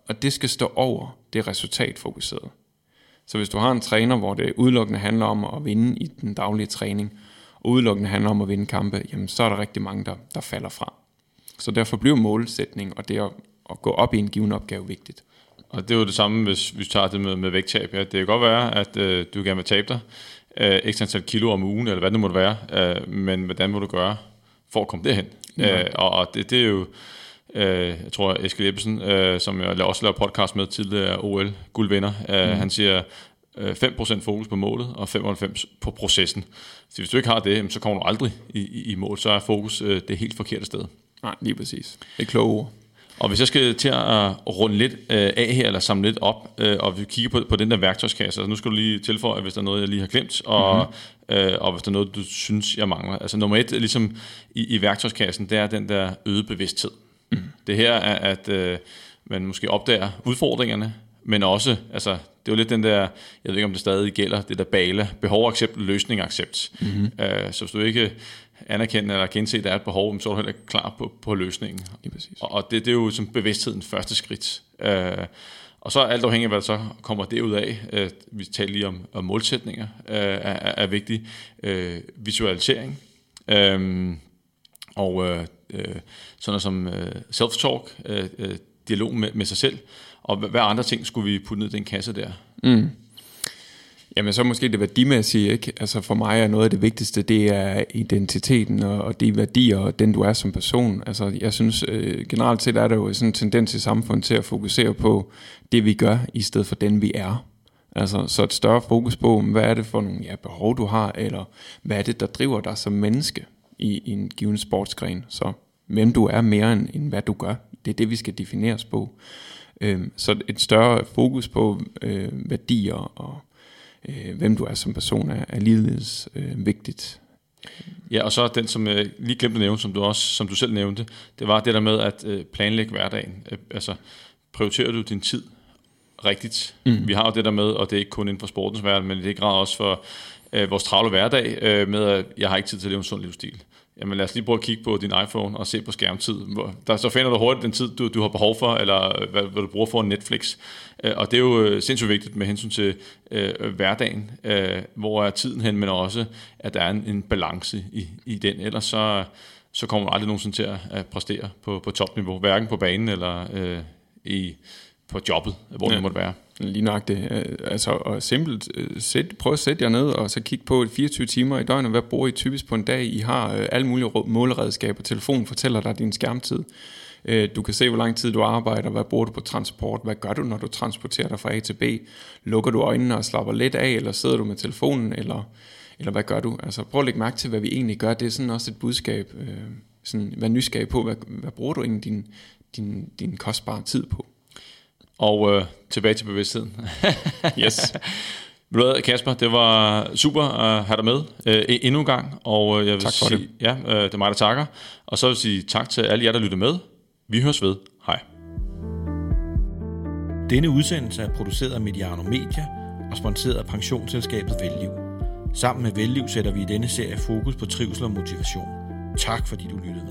Speaker 3: Og det skal stå over det resultatfokuserede. Så hvis du har en træner, hvor det udelukkende handler om at vinde i den daglige træning, og udelukkende handler om at vinde kampe, jamen så er der rigtig mange, der, der falder fra. Så derfor bliver målsætning og det at, at gå op i en given opgave vigtigt.
Speaker 2: og det er jo det samme, hvis vi tager det med, med vægttab. Ja, det kan godt være, at øh, du gerne vil tabe dig øh, ekstra antal kilo om ugen, eller hvad det måtte være, øh, men hvordan må du gøre for at komme derhen? Ja. Øh, og, og det, det er jo, øh, jeg tror, Eskild Ebbesen, øh, som jeg også laver podcast med tidligere OL-guldvinder, øh, mm. han siger, 5% øh, fokus på målet og 95% på processen. Så hvis du ikke har det, så kommer du aldrig i, i, i mål. Så er fokus øh, det helt forkerte sted.
Speaker 3: Nej, lige præcis. Det er kloge ord.
Speaker 2: Og hvis jeg skal til at runde lidt øh, af her, eller samle lidt op, øh, og vi kigger på, på den der værktøjskasse, altså nu skal du lige tilføje, hvis der er noget, jeg lige har glemt, og, mm-hmm. øh, og hvis der er noget, du synes, jeg mangler. Altså nummer et, ligesom i, i værktøjskassen, det er den der øget bevidsthed. Mm. Det her er, at øh, man måske opdager udfordringerne, men også, altså, det er jo lidt den der, jeg ved ikke om det stadig gælder, det der bale, behov accept, løsning accept. Mm-hmm. Øh, så hvis du ikke anerkender eller gense, at der er et behov, så er du heller ikke klar på, på løsningen. Ja, præcis. Og, og det, det er jo som bevidsthedens første skridt. Øh, og så alt afhængig af, hvad der så kommer derud af, øh, vi taler lige om, om målsætninger, øh, er, er vigtigt. Øh, visualisering. Øh, og øh, øh, sådan noget som øh, self-talk, øh, dialog med, med sig selv, og hvad andre ting skulle vi putte ned i den kasse der? Mm.
Speaker 3: Jamen så måske det værdimæssige, ikke? Altså for mig er noget af det vigtigste, det er identiteten og, og de værdier og den du er som person. Altså jeg synes øh, generelt set er der jo sådan en tendens i samfundet til at fokusere på det vi gør, i stedet for den vi er. Altså så et større fokus på, hvad er det for nogle ja, behov du har, eller hvad er det der driver dig som menneske i, i en given sportsgren. Så hvem du er mere end, end hvad du gør, det er det vi skal defineres på. Øh, så et større fokus på øh, værdier og øh, hvem du er som person er, er ligeledes øh, vigtigt.
Speaker 2: Ja, og så den, som jeg lige glemte at nævne, som du, også, som du selv nævnte, det var det der med at øh, planlægge hverdagen. Øh, altså, prioriterer du din tid rigtigt? Mm. Vi har jo det der med, og det er ikke kun inden for sportens verden, men det er grad også for øh, vores travle hverdag, øh, med at jeg har ikke tid til at leve en sund livsstil jamen lad os lige prøve at kigge på din iPhone og se på skærmtid. Der, så finder du hurtigt den tid, du, du har behov for, eller øh, hvad, hvad du bruger for Netflix. Øh, og det er jo øh, sindssygt vigtigt med hensyn til øh, hverdagen, øh, hvor er tiden hen, men også, at der er en, en balance i, i den. Ellers så, så kommer du aldrig nogensinde til at, at præstere på, på topniveau, hverken på banen eller øh, i, på jobbet, hvor ja. det måtte være.
Speaker 3: Lige nok det. Øh, altså, og simpelt, øh, sæt, prøv at sætte jer ned og så kigge på 24 timer i døgnet. Hvad bruger I typisk på en dag? I har øh, alle mulige måleredskaber. Telefonen fortæller dig din skærmtid. Du kan se, hvor lang tid du arbejder, hvad bruger du på transport, hvad gør du, når du transporterer dig fra A til B. Lukker du øjnene og slapper lidt af, eller sidder du med telefonen, eller, eller hvad gør du? Altså prøv at lægge mærke til, hvad vi egentlig gør. Det er sådan også et budskab. sådan, vær nysgerrig på, hvad, hvad bruger du egentlig din, din, din kostbare tid på?
Speaker 2: Og øh, tilbage til bevidstheden. yes. Ved du Kasper, det var super at have dig med øh, endnu en gang. Og øh, jeg vil
Speaker 3: tak for
Speaker 2: sige,
Speaker 3: det.
Speaker 2: Ja, øh, det er mig, der takker. Og så vil jeg sige tak til alle jer, der lytter med. Vi høres ved. Hej.
Speaker 1: Denne udsendelse er produceret af Mediano Media og sponsoreret af pensionsselskabet Velliv. Sammen med Velliv sætter vi i denne serie fokus på trivsel og motivation. Tak fordi du lyttede.